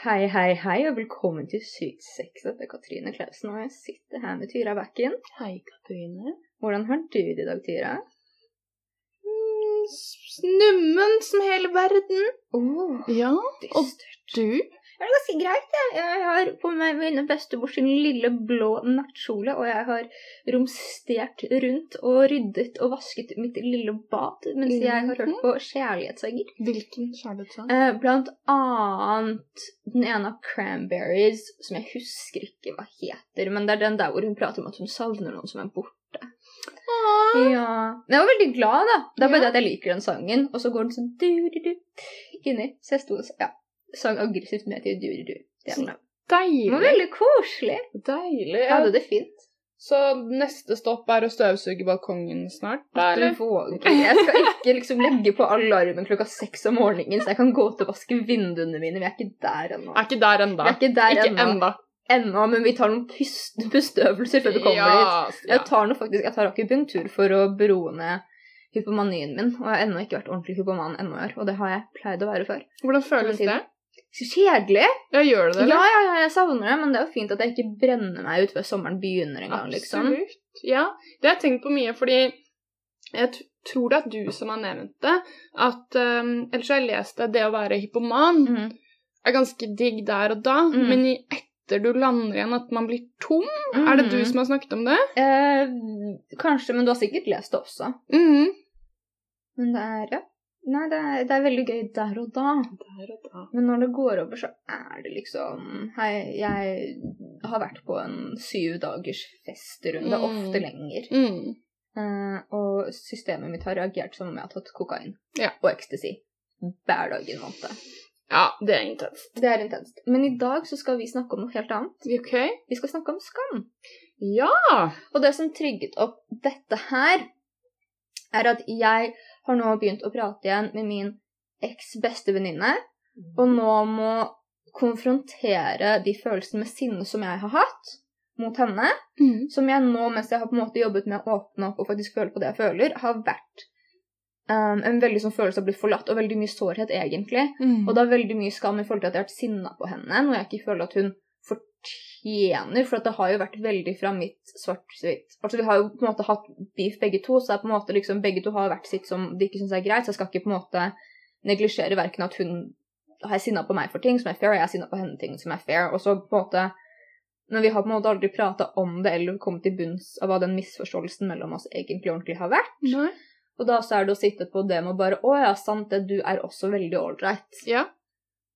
Hei, hei, hei, og velkommen til Sykt sex. Dette er Katrine Klausen, og jeg sitter her med Tyra Bakken. Hei, Katrine. Hvordan har du det i dag, Tyra? Mm, Snummen som hele verden. Oh, Ja, og dystert. du? Det er ganske greit, jeg. Jeg har på meg mine bestemors lille blå nattkjole, og jeg har romstert rundt og ryddet og vasket mitt lille bad mens jeg har hørt på kjærlighetssanger. Hvilken kjærlighetssang? Eh, blant annet den ene av Cranberries, som jeg husker ikke hva heter, men det er den der hvor hun prater om at hun savner noen som er borte. Ja. Men jeg var veldig glad, da. Det er bare Ja. det at jeg liker den sangen, og så går den sånn du-du-du inni. Så jeg sto og ja, sang aggressivt med til. Det var Deilig. veldig koselig. Deilig. Jeg Ja. hadde det fint. Så neste stopp er å støvsuge balkongen snart? Der. Du våger. Jeg skal ikke liksom legge på alarmen klokka seks om morgenen, så jeg kan gå til å vaske vinduene mine. Vi er ikke der ennå. Er ikke der ennå. Ikke der Ikke ennå. ennå. ennå, men vi tar noen pust bestøvelser før vi kommer dit. Jeg tar nå faktisk, jeg tar akupunktur for å broe ned hypomanien min, og jeg har ennå ikke vært ordentlig hypoman ennå i år, og det har jeg pleid å være før. Hvordan føles det? Så kjedelig! Ja, gjør det det, Ja, ja, ja, jeg savner det, men det er jo fint at jeg ikke brenner meg ut før sommeren begynner en gang, liksom. Absolutt. Ja, det har jeg tenkt på mye, fordi jeg tror det er du som har nevnt det, at um, Ellers har jeg lest det, det å være hypoman Mhm. er ganske digg der og da, Mm. men i etter du lander igjen at man blir tom. Er det du Mhm. som har snakket om det? eh, Kanskje, men du har sikkert lest det også. Mm. Men det er, ja. Nei, det er, det er veldig gøy der og da. Der og da. Men når det går over, så er det liksom Hei, jeg har vært på en syv dagers festrunde, Mm. ofte lenger. Mm. Uh, og systemet mitt har reagert som om jeg har tatt kokain Ja. og ecstasy hver dag i en måned. Ja, det er intenst. Det er intenst. Men i dag så skal vi snakke om noe helt annet. Ok? Vi skal snakke om skam. Ja! Og det som trygget opp dette her, er at jeg har nå begynt å prate igjen med min eks bestevenninne, og nå må konfrontere de følelsene med sinne som jeg har hatt mot henne, Mm. som jeg nå, mens jeg har på en måte jobbet med å åpne opp og faktisk føle på det jeg føler, har vært um, en veldig sånn følelse av å bli forlatt, og veldig mye sårhet, egentlig. Mm. Og er veldig mye skam i forhold til at jeg har vært sinna på henne, noe jeg ikke føler at hun fortjener, for det har jo vært veldig fra mitt svart-hvitt Altså, vi har jo på en måte hatt beef begge to, så det er på en måte liksom begge to har vært sitt som de ikke syns er greit, så jeg skal ikke på en måte neglisjere verken at hun er sinna på meg for ting som er fair, og jeg er sinna på henne ting som er fair, og så på en måte Men vi har på en måte aldri prata om det eller kommet til bunns av hva den misforståelsen mellom oss egentlig ordentlig har vært. Nei. Og da så er det å sitte på det med å bare Å ja, sant det, du er også veldig ålreit. Ja.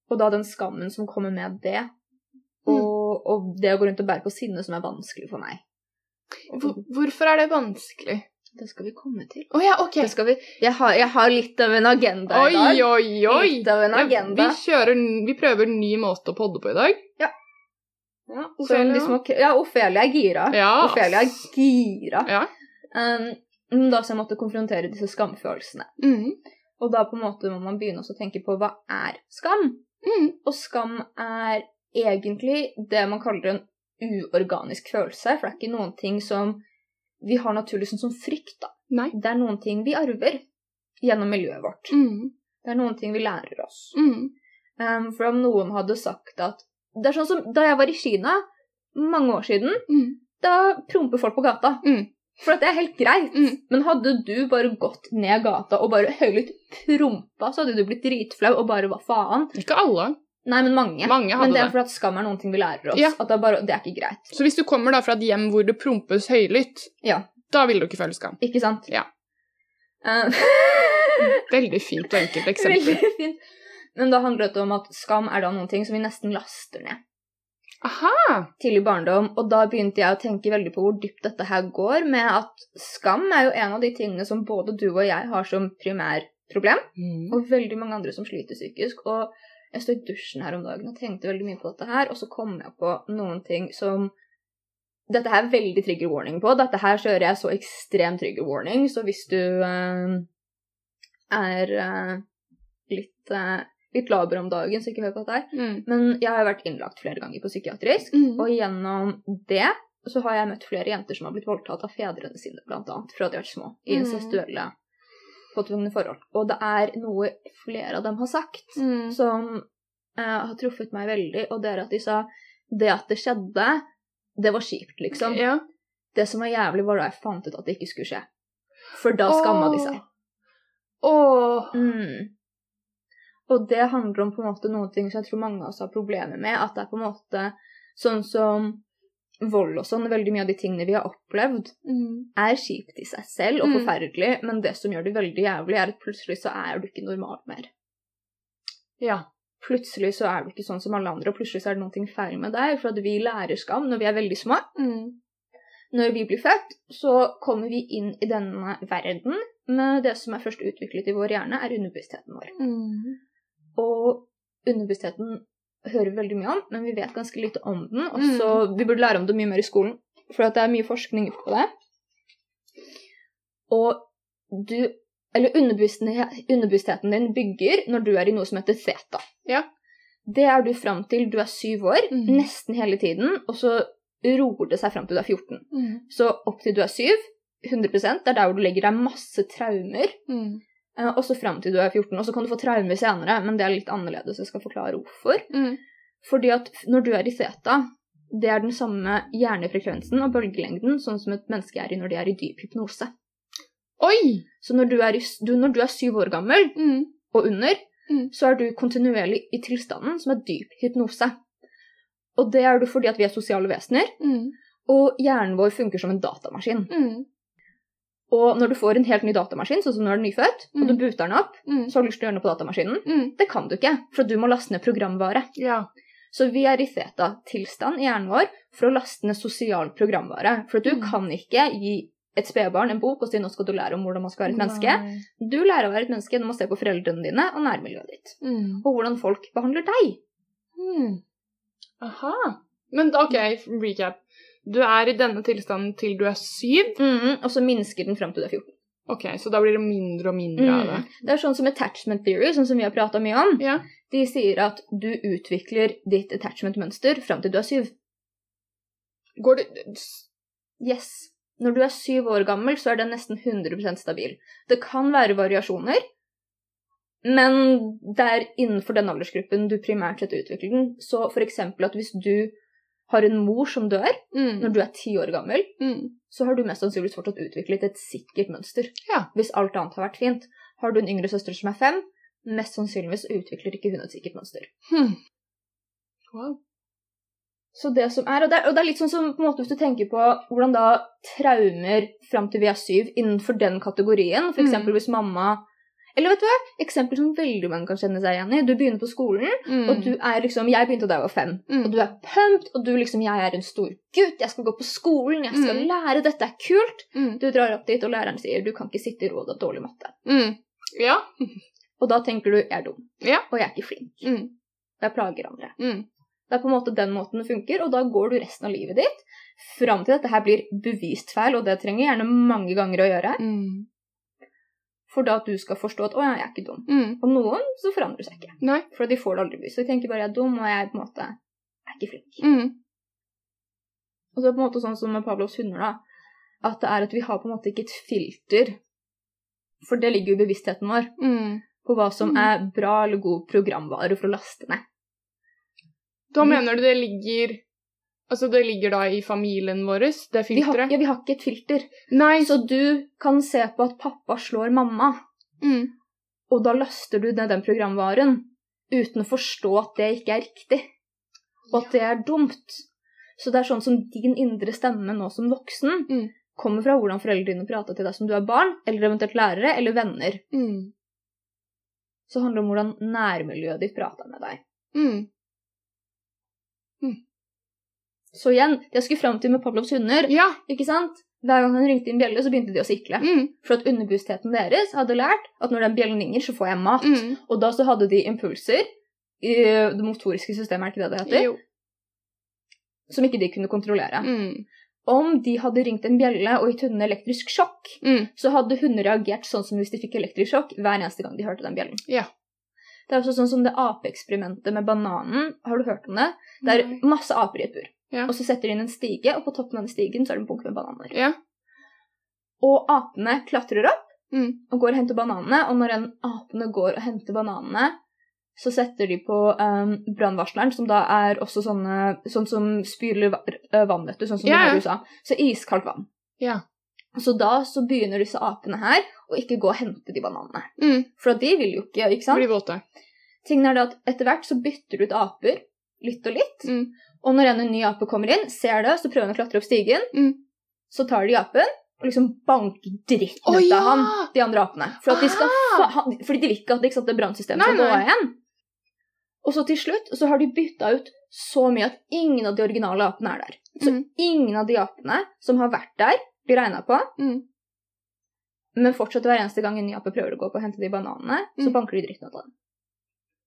Og da den skammen som kommer med det, Mm. Og, og det å gå rundt og bære på sinne som er vanskelig for meg. Hvor, hvorfor er det vanskelig? det skal vi komme til. Oh, ja, ok. Vi, jeg, har, jeg har litt av en agenda i dag. oi, oi. Litt av en agenda. vi, kjører, vi prøver en ny måte å podde på i dag. Ja. Ja, Ofelia. små, ja, Ofelia er gira. Ja. Ofelia er gira. Ja. Um, da så jeg måtte konfrontere disse skamfølelsene. Mm. Og da på en måte må man begynne å tenke på hva er skam? Mm. Og skam er egentlig det man kaller en uorganisk følelse, for det er ikke noen ting som vi har naturlig sånn som frykt, da. Nei. Det er noen ting vi arver gjennom miljøet vårt. Mm. Det er noen ting vi lærer oss. Mm. Um, for om noen hadde sagt at Det er sånn som da jeg var i Kina, mange år siden, Mm. da promper folk på gata. Mm. For at det er helt greit. Mm. Men hadde du bare gått ned gata og bare høylytt prompa, så hadde du blitt dritflau og bare hva faen? Ikke alle. Nei, men mange. Mange men det er fordi at skam er noen ting vi lærer oss. Ja. At det er, bare, det er ikke greit. Så hvis du kommer da fra et hjem hvor det prompes høylytt, Ja, da vil du ikke føle skam. ikke sant? Ja. Uh... Veldig fint og enkelt eksempel. Veldig fint. Men da handler det om at skam er da noen ting som vi nesten laster ned. Aha! tidlig barndom, og da begynte jeg å tenke veldig på hvor dypt dette her går, med at skam er jo en av de tingene som både du og jeg har som primærproblem, Mm. og veldig mange andre som sliter psykisk. Og jeg stod i dusjen her om dagen og tenkte veldig mye på dette her, og så kom jeg på noen ting som Dette her er veldig trigger warning på. Dette her kjører jeg så ekstrem trigger warning, så hvis du eh, er eh, litt, uh, litt laber om dagen, så ikke hør på dette her. Mm. Men jeg har vært innlagt flere ganger på psykiatrisk, Mm. og gjennom det så har jeg møtt flere jenter som har blitt voldtatt av fedrene sine, blant annet, fra de har vært små, i Mm. Påtvungne forhold. Og det er noe flere av dem har sagt, Mm. som eh, har truffet meg veldig, og det er at de sa det at det skjedde, det var kjipt, liksom. Ja. Det som var jævlig, var da jeg fant ut at det ikke skulle skje. For da skamma de seg. Åh. Mm. Og det handler om på en måte noen ting som jeg tror mange av oss har problemer med. At det er på en måte sånn som vold og sånn, veldig mye av de tingene vi har opplevd, Mm. er kjipt i seg selv og Mm. forferdelig, men det som gjør det veldig jævlig, er at plutselig så er du ikke normal mer. Ja. Plutselig så er du ikke sånn som alle andre, og plutselig så er det noe feil med deg, for at vi lærer skam når vi er veldig små. Mm. Når vi blir født, så kommer vi inn i denne verden med det som er først utviklet i vår hjerne, er underbevisstheten vår. Mm. Og underbevisstheten hører vi veldig mye om, men vi vet ganske lite om den. Og Mm. Vi burde lære om det mye mer i skolen, for det er mye forskning på det. Og du Eller underbevisstheten din bygger når du er i noe som heter theta. Ja. Det er du fram til du er syv år, Mm. nesten hele tiden, og så roer det seg fram til du er 14. Mm. Så opp til du er syv, 100 det er der hvor du legger deg masse traumer. Mm. Eh, Og fram til du er 14. Og så kan du få traumer senere, men det er litt annerledes. Jeg skal forklare hvorfor. Mm. Fordi at når du er i seta, det er den samme hjernefrekvensen og bølgelengden sånn som et menneske er i når de er i dyp hypnose. Oi! Så når du er, du, når du er syv år gammel Mm. og under, Mm. så er du kontinuerlig i tilstanden som er dyp hypnose. Og det er du fordi at vi er sosiale vesener, Mm. og hjernen vår funker som en datamaskin. Mm. Og når du får en helt ny datamaskin, sånn som når du er nyfødt, og Mm. du booter den opp, Mm. så har du lyst til å gjøre noe på datamaskinen. Mm. Det kan du ikke, for du må laste ned programvare. Ja. Så vi er i feta-tilstand i hjernen vår for å laste ned sosial programvare. For du Mm. kan ikke gi et spedbarn en bok og si nå skal du lære om hvordan man skal være et menneske. Nei. Du lærer å være et menneske gjennom å se på foreldrene dine og nærmiljøet ditt. Mm. Og hvordan folk behandler deg. Mm. Aha. Men OK, recap. Du er i denne tilstanden til du er syv. og så minsker den fram til du er 14. Ok, så da blir det mindre og mindre av det. Mm. Det er sånn som attachment theory, sånn som vi har prata mye om. Ja. De sier at du utvikler ditt attachment-mønster fram til du er syv. Går det Yes. Når du er syv år gammel, så er den nesten 100 stabil. Det kan være variasjoner, men det er innenfor den aldersgruppen du primært sett utvikler den. Så for eksempel at hvis du har en mor som dør mm. når du er ti år gammel, Mm. så har du mest sannsynligvis fortsatt utviklet et sikkert mønster. Ja. Hvis alt annet har vært fint. Har du en yngre søster som er fem, mest sannsynligvis utvikler ikke hun et sikkert mønster. Hmm. Wow. Så det som er, og det er, og det er litt sånn som på en måte hvis du tenker på hvordan da traumer fram til vi er syv innenfor den kategorien, eksempel Mm. hvis mamma Eller vet du hva? Eksempel som veldig mange kan kjenne seg igjen i. Du begynner på skolen, Mm. og du er liksom Jeg begynte da jeg var fem. Mm. Og du er pumped, og du liksom Jeg er en stor gutt, jeg skal gå på skolen, jeg skal Mm. lære, dette er kult. Mm. Du drar opp dit, og læreren sier du kan ikke sitte i ro, av dårlig matte. Mm. Ja. Og da tenker du jeg er dum, Ja. og jeg er ikke flink, Mm. og jeg plager andre. Mm. Det er på en måte den måten det funker, og da går du resten av livet ditt fram til dette her blir bevist feil, og det trenger gjerne mange ganger å gjøre, Mm. For da at du skal forstå at 'å ja, jeg er ikke dum'. Mm. Og noen så forandrer seg ikke, Nei. for de får det aldri bevist. Så de tenker bare 'jeg er dum', og jeg er på en måte er ikke flink. Mm. Og så er det på en måte sånn som med Pavlovs hunder, da, at det er at vi har på en måte ikke et filter, for det ligger jo i bevisstheten vår, Mm. på hva som Mm. er bra eller god programvare for å laste ned. Da Vi- mener du det ligger Altså, det ligger da i familien vår, det filteret? ja, vi har ikke et filter. Nei, Så du kan se på at pappa slår mamma, mm. og da laster du ned den programvaren uten å forstå at det ikke er riktig, og at det er dumt. Så det er sånn som din indre stemme nå som voksen Mm. kommer fra hvordan foreldrene dine prater til deg som du er barn, eller eventuelt lærere, eller venner. Mm. Så handler det om hvordan nærmiljøet ditt prater med deg. Mm. Så igjen, det jeg skulle fram til med Pavlovs hunder, Ja. ikke sant? Hver gang han ringte inn bjelle, så begynte de å sikle. Mm. For at underbevisstheten deres hadde lært at når den bjellen ringer, så får jeg mat. Mm. Og da så hadde de impulser i det motoriske systemet, er ikke det det heter? Jo. Som ikke de kunne kontrollere. Mm. Om de hadde ringt en bjelle og gitt hundene elektrisk sjokk, Mm. så hadde hunder reagert sånn som hvis de fikk elektrisk sjokk hver eneste gang de hørte den bjellen. Ja. Det er også sånn som det apeeksperimentet med bananen. Har du hørt om det? Det er masse aper i et bur. Ja. Og så setter de inn en stige, og på toppen av den stigen så er det en bunke med bananer. Ja. Og apene klatrer opp Mm. og går og henter bananene, og når en apene går og henter bananene, så setter de på um, brannvarsleren, som da er også sånne, sånn som spyler øh, vann, vet du, sånn som Ja, du har i USA. Så iskaldt vann. Ja. Så da så begynner disse apene her å ikke gå og hente de bananene. Mm. For de vil jo ikke, ikke sant? Blir våte. Tingen er det at etter hvert så bytter du ut aper, litt og litt. Mm. Og når en ny ape kommer inn, ser det, så prøver han å klatre opp stigen. Mm. Så tar de apen og liksom banker dritten oh, ut ja! han, de andre apene. For de skal Ah! han, fordi de vil ikke at sant, det brannsystemet skal gå av igjen. Og så til slutt så har de bytta ut så mye at ingen av de originale apene er der. Så Mm. ingen av de apene som har vært der, blir regna på. Mm. Men fortsatt hver eneste gang en ny ape prøver å gå opp og hente de bananene, så Mm. banker de dritten ut av dem.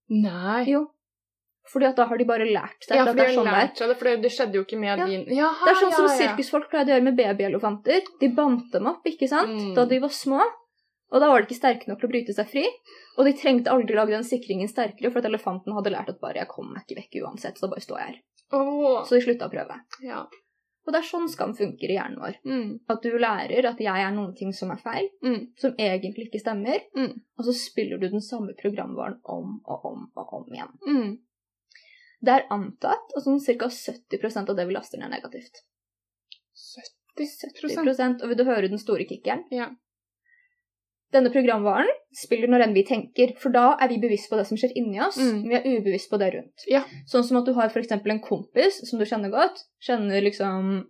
Nei. Jo. Fordi at da har de bare lært seg Ja, at det er sånn det er. lært det, for det, skjedde jo ikke med Ja. din Jaha, Det er sånn som ja, ja. sirkusfolk pleide å gjøre med babyelefanter. De bandt dem opp, ikke sant, Mm. da de var små. Og da var de ikke sterke nok til å bryte seg fri. Og de trengte aldri lage den sikringen sterkere, for at elefanten hadde lært at bare 'jeg kommer meg ikke vekk uansett', så da bare står jeg her. Oh. Så de slutta å prøve. ja. Og det er sånn skam funker i hjernen vår. Mm. At du lærer at jeg er noen ting som er feil, Mm. som egentlig ikke stemmer, Mm. og så spiller du den samme programvaren om og om og om igjen. Det er antatt at sånn ca. 70% av det vi laster ned, negativt. 70 70 Og vil du høre den store kickeren? Ja. Denne programvaren spiller når enn vi tenker, for da er vi bevisst på det som skjer inni oss. Mm. Vi er ubevisst på det rundt. Ja. Sånn som at du har f.eks. en kompis som du kjenner godt, kjenner liksom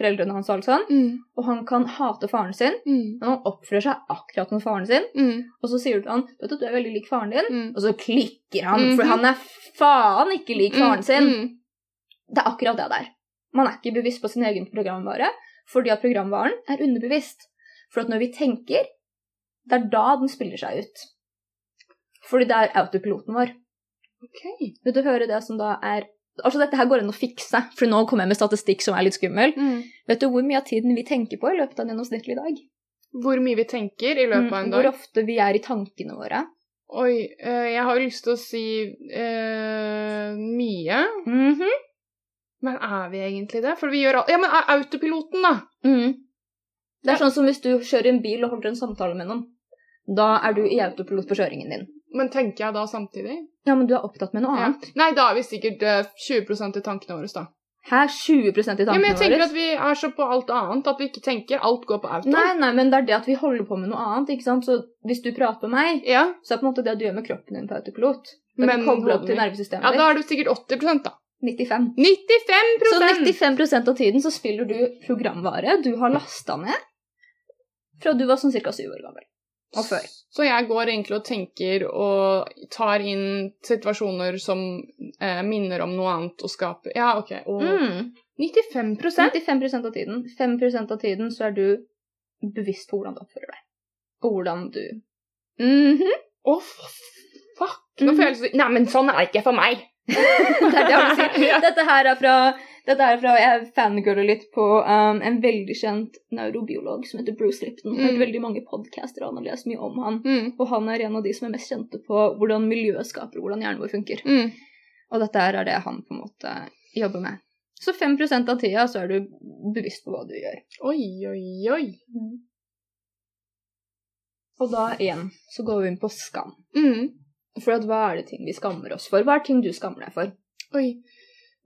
foreldrene hans og alt sånn, Mm. og han kan hate faren sin, Mm. men han oppfører seg akkurat som faren sin, Mm. og så sier du til han vet du, at du er veldig lik faren din, Mm. og så klikker han, -hmm. for han er faen ikke lik faren sin. Mm. Det er akkurat det der. Man er ikke bevisst på sin egen programvare, fordi at programvaren er underbevisst. For at når vi tenker, det er da den spiller seg ut. Fordi det er autopiloten vår. Ok. Vil du høre det som da er Altså, dette her går an å fikse, for nå kommer jeg med statistikk som er litt skummel. Mm. Vet du hvor mye av tiden vi tenker på i løpet av en gjennomsnittlig dag? Hvor mye vi tenker i løpet av en dag? Hvor ofte vi er i tankene våre. Oi, øh, jeg har lyst til å si øh, mye. Mhm. Men er vi egentlig det? For vi gjør alt Ja, men er autopiloten, da? Mm. Det er sånn som hvis du kjører en bil og holder en samtale med noen. Da er du i autopilot på kjøringen din. Men tenker jeg da samtidig? Ja, men du er opptatt med noe Ja. annet. Nei, da er vi sikkert uh, 20% i tankene våre, da. Her 20% i tankene våre? Ja, men jeg tenker at vi er så på alt annet at vi ikke tenker. Alt går på auto. Nei, nei, men det er det at vi holder på med noe annet, ikke sant? Så hvis du prater med meg, Ja, så er på en måte det du gjør med kroppen din på autopilot. Men koblet opp til nervesystemet nervesystemet ja da er du sikkert 80 da. 95. 95% Så 95% av tiden så spiller du programvare du har lasta ned fra du var sånn ca. syv år gammel. Og før. Så jeg går egentlig og tenker og tar inn situasjoner som eh, minner om noe annet og skaper Ja, OK. Og Mm. 95 95 av tiden. 5% av tiden så er du bevisst på hvordan du oppfører deg. Og hvordan du mm -hmm. oh, fuck! Nå får jeg lyst til Nei, men sånn er det ikke for meg. Det er det han sier. Dette her er fra, dette er fra Jeg fangirler litt på um, en veldig kjent neurobiolog som heter Bruce Lipton. Mm. hørt veldig mange podcaster, og han har lest mye om han. Mm. Og han er en av de som er mest kjente på hvordan miljøet skaper hvordan hjernen vår funker. Mm. Og dette er det han på en måte jobber med. Så 5% av tida så er du bevisst på hva du gjør. Oi, oi, oi. Og da igjen så går vi inn på skam. Mm. For hva er det ting vi skammer oss for? Hva er ting du skammer deg for? Oi.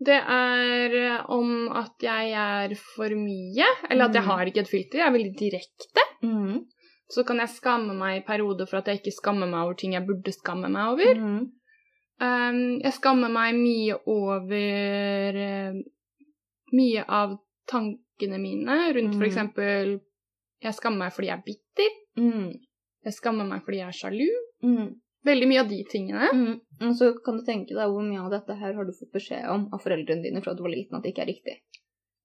Det er eh, om at jeg er for mye, eller at jeg Mm. har ikke et filter. Jeg er veldig direkte. Mm. Så kan jeg skamme meg i perioder for at jeg ikke skammer meg over ting jeg burde skamme meg over. Mm. Um, jeg skammer meg mye over uh, Mye av tankene mine rundt Mm. eksempel Jeg skammer meg fordi jeg er bitter. Mm. Jeg skammer meg fordi jeg er sjalu. Mm. Veldig mye av de tingene. Mm. Og så kan du tenke deg hvor mye av dette her har du fått beskjed om av foreldrene dine fra du var liten at det ikke er riktig.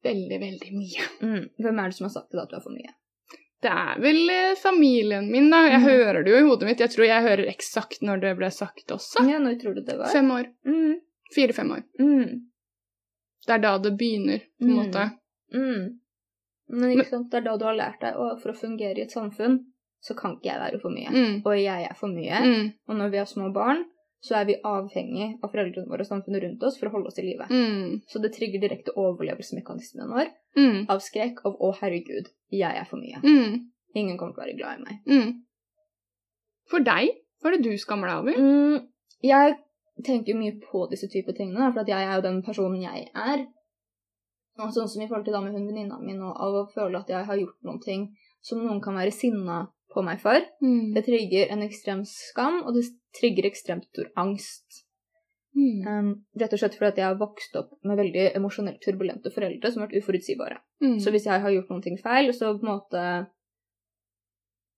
Veldig, veldig mye. Mm. Hvem er det som har sagt til deg at du er for mye? Det er vel eh, familien min, da. Jeg Mm. hører det jo i hodet mitt. Jeg tror jeg hører eksakt når det ble sagt også. Ja, når tror du det var? Fem år. Mm. Fire-fem år. Mm. Det er da det begynner, på en Mm. måte. Mm. Men ikke sant, det er da du har lært deg å for å fungere i et samfunn, så kan ikke jeg være for mye. Mm. Og jeg er for mye. Mm. Og når vi har små barn, så er vi avhengig av foreldrene våre og samfunnet rundt oss for å holde oss i live. Mm. Så det trigger direkte overlevelsesmekanismen vår Mm. av skrekk av 'å, herregud, jeg er for mye'. Mm. Ingen kommer til å være glad i meg. Mm. For deg, hva er det du skammer deg over? Jeg tenker mye på disse typer tingene, for at jeg er jo den personen jeg er. Og sånn som i forhold til da med hun venninna mi nå, av å føle at jeg har gjort noen ting som noen kan være sinna på meg for. Mm. Det trigger en ekstrem skam, og det trigger ekstremt stor angst. Mm. Um, rett og slett fordi jeg har vokst opp med veldig emosjonelt turbulente foreldre som har vært uforutsigbare. Mm. Så hvis jeg har gjort noen ting feil, så på en måte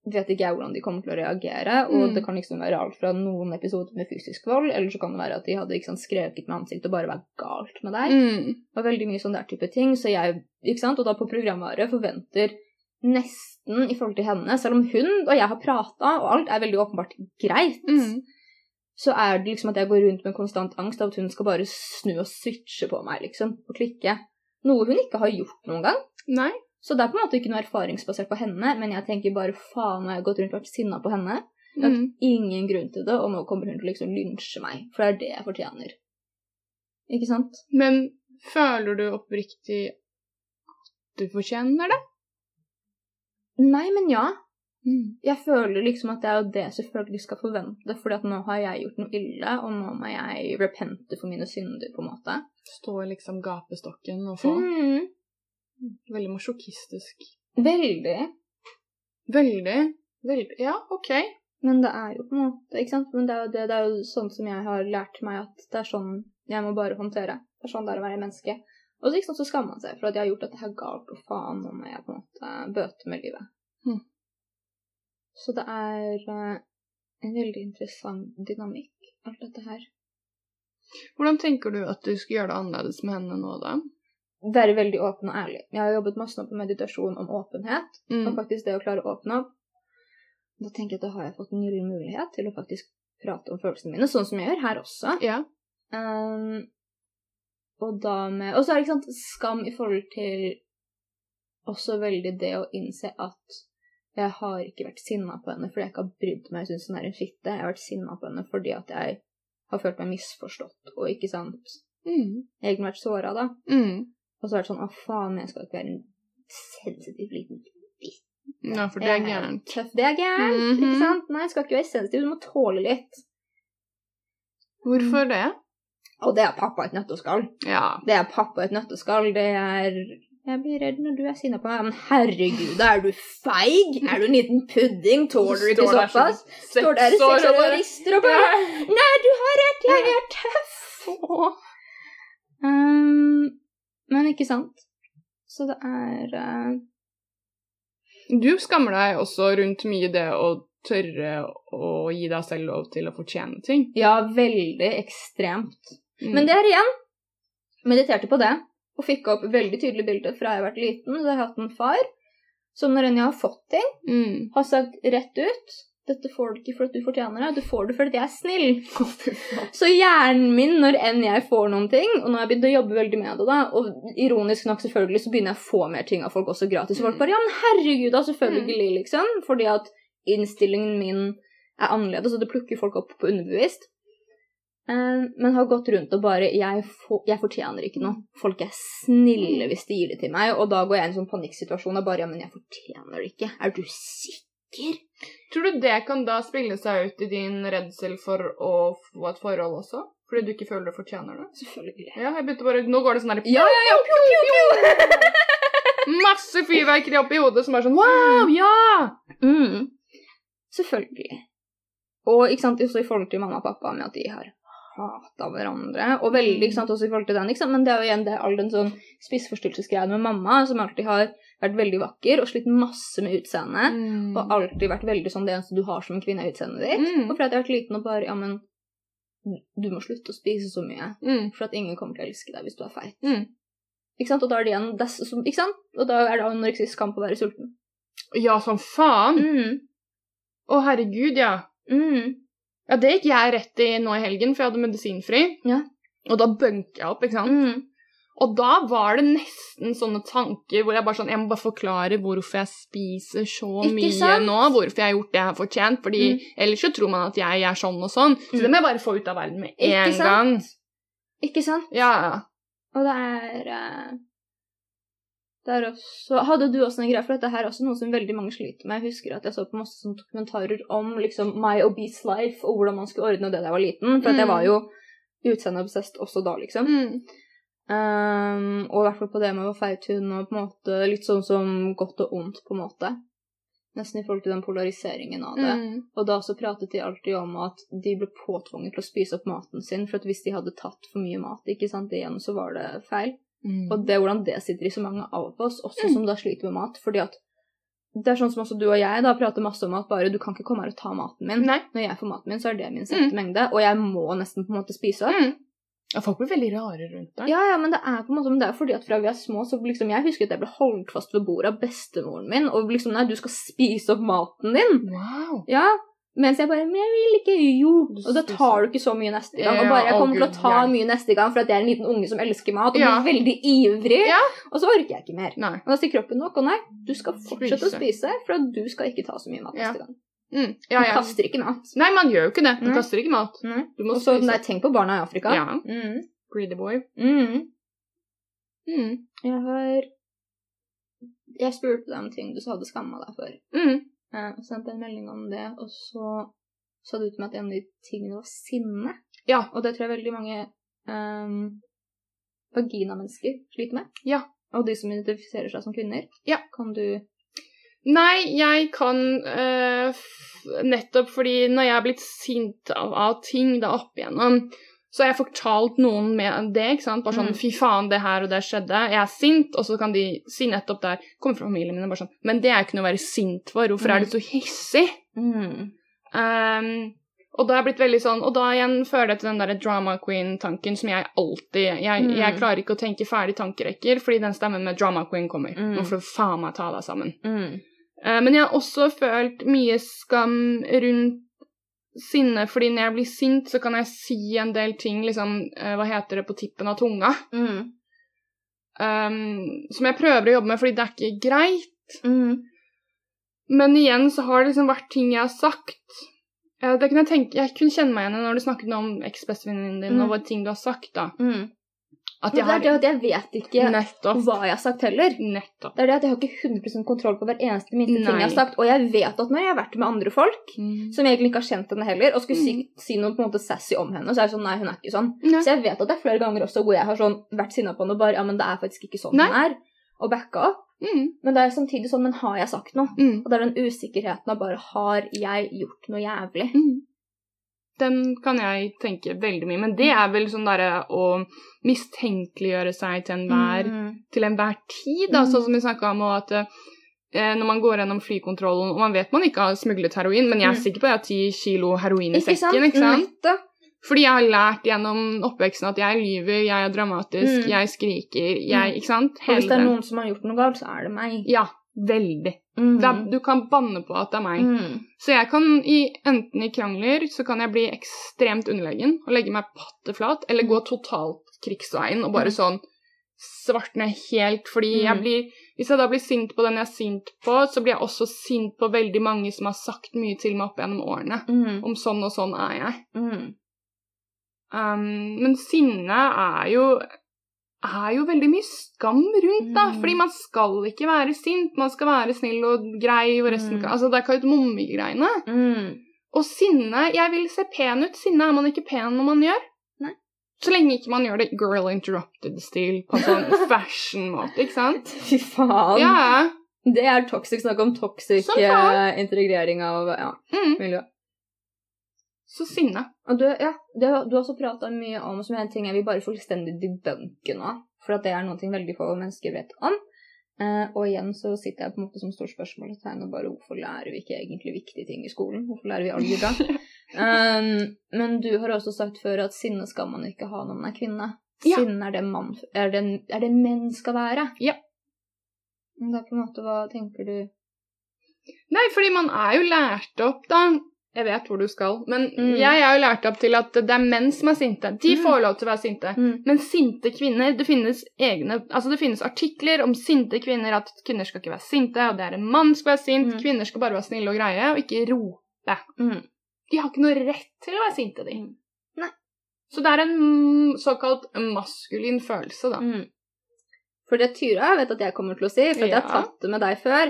vet ikke jeg hvordan de kommer til å reagere. Og Mm. det kan liksom være alt fra noen episoder med fysisk vold, eller så kan det være at de hadde sant, skreket med ansiktet og bare vært galt med deg. Mm. Og veldig mye sånn der type ting. Så jeg, ikke sant, og da på programvare forventer nesten i forhold til henne, selv om hun og jeg har prata, og alt er veldig åpenbart greit, Mm. så er det liksom at jeg går rundt med konstant angst av at hun skal bare snu og switche på meg, liksom, og klikke. Noe hun ikke har gjort noen gang. Nei. Så det er på en måte ikke noe erfaringsbasert på henne, men jeg tenker bare faen, jeg har gått rundt og vært sinna på henne. Jeg har Mm. ingen grunn til det, og nå kommer hun til å liksom lynsje meg, for det er det jeg fortjener. Ikke sant? Men føler du oppriktig at du fortjener det? Nei, men ja. Mm. Jeg føler liksom at det er jo det jeg selvfølgelig skal forvente, fordi at nå har jeg gjort noe ille, og nå må jeg repente for mine synder, på en måte. Stå i liksom gapestokken og få Mm, Veldig masjokistisk. veldig. Veldig. Veldig Ja, OK. Men det er jo på en måte, ikke sant? Men det er jo, det, det er jo sånn som jeg har lært meg at det er sånn jeg må bare håndtere. Det er sånn det er å være menneske. Og så, liksom, så skammer man seg for at jeg har gjort dette her galt, og faen, nå må jeg på en måte bøte med livet. Mm. Så det er uh, en veldig interessant dynamikk, alt dette her. Hvordan tenker du at du skal gjøre det annerledes med henne nå, da? Være veldig åpen og ærlig. Jeg har jobbet masse nå på meditasjon om åpenhet, og Mm. faktisk det å klare å åpne opp. Da tenker jeg at da har jeg fått en gyllen mulighet til å faktisk prate om følelsene mine, sånn som jeg gjør her også. Ja. Um, og da med Og så er det ikke sant, skam i forhold til også veldig det å innse at jeg har ikke vært sinna på henne fordi jeg ikke har brydd meg jeg syns hun er en fitte. Jeg har vært sinna på henne fordi at jeg har følt meg misforstått og ikke sant Mm. egentlig vært såra, da. Mm. Og så er det sånn å faen, jeg skal ikke være en sensitiv liten bitt. Ja, for det er gærent. Tøff. Det er gærent, Mhm. ikke sant? Nei, jeg skal ikke være sensitiv, du må tåle litt. Hvorfor det? Og det er pappa et nøtteskall. Ja. Det er pappa et nøtteskall. Det er Jeg blir redd når du er sinna på meg. Men herregud, da er du feig? Er du en liten pudding? Tåler du ikke såpass? Står der i seks år og rister og bare Nei, du har rett, jeg er tøff! Um, men ikke sant? Så det er uh... Du skammer deg også rundt mye det å tørre å gi deg selv lov til å fortjene ting. Ja, veldig ekstremt. Mm. Men det er igjen Mediterte på det, og fikk opp veldig tydelige bilder fra jeg har vært liten. Så jeg har hatt en far som når enn jeg har fått ting, mm. har sagt rett ut dette får du ikke fordi du fortjener det, du får det fordi jeg er snill. Så hjernen min, når enn jeg får noen ting, og nå har jeg begynt å jobbe veldig med det, da, og ironisk nok selvfølgelig, så begynner jeg å få mer ting av folk også gratis. Og folk bare ja, men herregud, da, selvfølgelig, liksom. Fordi at innstillingen min er annerledes, og det plukker folk opp på underbevisst. Eh, men har gått rundt og bare jeg, for, jeg fortjener ikke noe. Folk er snille hvis de gir det til meg, og da går jeg i en sånn panikksituasjon og bare ja, men jeg fortjener det ikke. Er du sikker? Tror du det kan da spille seg ut i din redsel for å få et forhold også? Fordi du ikke føler du fortjener det? Selvfølgelig. Ja, jeg begynte bare Nå går det sånn derre Ja, ja, ja, pjo, pjo, pjo! Masse fyrverkeri oppi hodet som er sånn Wow, ja! Mm. Selvfølgelig. Og ikke sant, også i forhold til mamma og pappa med at de har hata hverandre. Og veldig, ikke sant, også i forhold til den, ikke sant? men det er jo igjen det all den sånn spiseforstyrrelsesgreia med mamma, som alltid har vært veldig vakker og slitt masse med utseendet. Mm. Og alltid vært veldig sånn det eneste du har som en kvinne, er utseendet ditt. Mm. Og fordi jeg har vært liten og bare Ja, men du må slutte å spise så mye. Mm. For at ingen kommer til å elske deg hvis du er feit. Mm. Ikke sant? Og da er det igjen des, som, Ikke sant? Og da er det anoreksisk kamp å være sulten. Ja, som faen! Mm. Å, herregud, ja. Mm. Ja, det gikk jeg rett i nå i helgen, for jeg hadde medisinfri. Ja. Og da bunket jeg opp, ikke sant. Mm. Og da var det nesten sånne tanker hvor jeg bare sånn Jeg må bare forklare hvorfor jeg spiser så Ikke mye nå. Hvorfor jeg har gjort det jeg har fortjent. Fordi Mm. ellers så tror man at jeg er sånn og sånn. Så Mm. det må jeg bare få ut av verden med Ikke en sant? gang. Ikke sant? Ja. Og det er Der også, hadde du også en greie, for dette her er også noe som veldig mange sliter med. Jeg husker at jeg så på masse dokumentarer om liksom my obese life, og hvordan man skulle ordne det da jeg var liten. For at jeg Mm. var jo utseendeobsessed også da, liksom. Mm. Um, og i hvert fall på det med å feit hund og på en måte litt sånn som godt og ondt, på en måte. Nesten i forhold til den polariseringen av det. Mm. Og da så pratet de alltid om at de ble påtvunget til å spise opp maten sin, for at hvis de hadde tatt for mye mat, ikke sant, igjen så var det feil. Mm. Og det er hvordan det sitter i så mange av oss, også Mm. som da sliter med mat. Fordi at det er sånn som også du og jeg da prater masse om at bare du kan ikke komme her og ta maten min. Nei. Når jeg får maten min, så er det min sette mengde, og jeg må nesten på en måte spise opp. Mm. Ja, folk blir veldig rare rundt deg. Ja, ja, men det er på en måte men det er fordi at fra vi er små, så liksom Jeg husker at jeg ble holdt fast ved bordet av bestemoren min, og liksom Nei, du skal spise opp maten din. Wow. Ja. Mens jeg bare Men jeg vil ikke. Jo. Og da tar du ikke så mye neste gang. Og bare jeg kommer til å ta mye neste gang for at jeg er en liten unge som elsker mat og blir veldig ivrig. Og så orker jeg ikke mer. Nei. Og da sier kroppen nok, og nei, du skal fortsette å Spise. for at du skal ikke ta så mye mat neste gang. Mm. Du Ja, ja. kaster ikke mat. Nei, man gjør jo ikke det. Man mm. kaster ikke mat. Mm. Du Og så, tenk på barna i Afrika. Ja. Mm. Greedy boy. Mm. Mm. Jeg har Jeg spurte deg om ting du hadde skamma deg for. Jeg sendte en melding om det, og så sa du til meg at en av de tingene var sinne. Ja. Og det tror jeg veldig mange um, vaginamennesker sliter med. Ja. Og de som identifiserer seg som kvinner. Ja. Kan du Nei, jeg kan uh, Nettopp fordi når jeg er blitt sint av, av ting da opp igjennom, så har jeg fortalt noen med det, ikke sant. Bare sånn Mm. 'fy faen, det her og det skjedde'. Jeg er sint, og så kan de si nettopp der Kommer fra familien min og bare sånn 'Men det er ikke noe å være sint for. Hvorfor Mm. er du så hissig?' mm. Um, og da har jeg blitt veldig sånn Og da igjen fører det til den der drama queen-tanken som jeg alltid jeg, Mm. jeg klarer ikke å tenke ferdig tankerekker, fordi den stemmen med drama queen kommer. Mm. Nå får du faen meg ta deg sammen. Mm. Eh, men jeg har også følt mye skam rundt sinne, fordi når jeg blir sint, så kan jeg si en del ting, liksom, eh, hva heter det, på tippen av tunga, Mm. um, som jeg prøver å jobbe med, fordi det er ikke greit. Mm. Men igjen så har det liksom vært ting jeg har sagt. Eh, det kunne jeg, tenke, jeg kunne kjenne meg igjen når du snakket om eks-bestevenninnen din, Mm. og ting du har sagt, da. Mm. At jeg, har... det er det at jeg vet ikke Nettopp. hva jeg har sagt heller. Nettopp. Det er det at jeg har ikke 100% kontroll på hver eneste minste ting jeg har sagt. Og jeg vet at når jeg har vært med andre folk, Mm. som egentlig ikke har kjent henne heller, og skulle si, Mm. si noe på en måte sassy om henne, så er det sånn Nei, hun er ikke sånn. Nei. Så jeg vet at det er flere ganger også hvor jeg har sånn vært sinna på henne og bare Ja, men det er faktisk ikke sånn Nei. hun er. Og backa opp. Mm. Men det er samtidig sånn Men har jeg sagt noe? Mm. Og det er den usikkerheten av bare Har jeg gjort noe jævlig? Den kan jeg tenke veldig mye, men det er vel sånn derre å mistenkeliggjøre seg til enhver, Mm. til enhver tid, da, sånn som vi snakka om, og at eh, når man går gjennom flykontrollen, og man vet man ikke har smuglet heroin, men jeg er Mm. sikker på at jeg har ti kilo heroin i Ikke sant? sekken, ikke sant? Fordi jeg har lært gjennom oppveksten at jeg lyver, jeg er dramatisk, Mm. jeg skriker, jeg, Mm. ikke sant? Og hvis det er noen som har gjort noe galt, så er det meg. Ja, veldig. Mm. Er, du kan banne på at det er meg. Mm. Så jeg kan i, enten i krangler så kan jeg bli ekstremt underlegen og legge meg patteflat, eller gå totalt krigsveien og bare Mm. sånn svartne helt, fordi jeg Mm. blir Hvis jeg da blir sint på den jeg er sint på, så blir jeg også sint på veldig mange som har sagt mye til meg opp gjennom årene. Mm. Om sånn og sånn er jeg. Mm. Um, men sinne er jo er jo veldig mye skam rundt, da. Mm. Fordi man skal ikke være sint. Man skal være snill og grei, og resten Mm. Altså, det er kardemommegreiene. Mm. Og sinne Jeg vil se pen ut. Sinne er man ikke pen når man gjør. Nei. Så lenge ikke man gjør det girl interrupted-stil på en sånn fashion-måte, ikke sant? Fy faen. Ja. Det er toxic snakk om toxic eh, integrering av ja, Mm. miljø. Så sinne. Og du, ja, du, du har også prata mye om som er en ting jeg vil bare fullstendig debunke nå. For at det er noe veldig få mennesker vet om. Eh, og igjen så sitter jeg på en måte som stort spørsmålstegn og bare hvorfor lærer vi ikke egentlig viktige ting i skolen? Hvorfor lærer vi algebra? um, men du har også sagt før at sinne skal man ikke ha når man er kvinne. Ja. Sinne er det, man, er, det, er det menn skal være. Ja. Men det er på en måte, hva tenker du Nei, fordi man er jo lært opp, da. Jeg vet hvor du skal, men Mm. jeg er jo lært opp til at det er menn som er sinte. De Mm. får lov til å være sinte. mm. Men sinte kvinner Det finnes egne Altså det finnes artikler om sinte kvinner, at kvinner skal ikke være sinte, og det er en mann som skal være sint. Mm. Kvinner skal bare være snille og greie, og ikke rope. Mm. De har ikke noe rett til å være sinte, de. Mm. Nei. Så det er en såkalt maskulin følelse, da. For det Tyra vet at jeg kommer til å si, for at jeg har tatt det med deg før,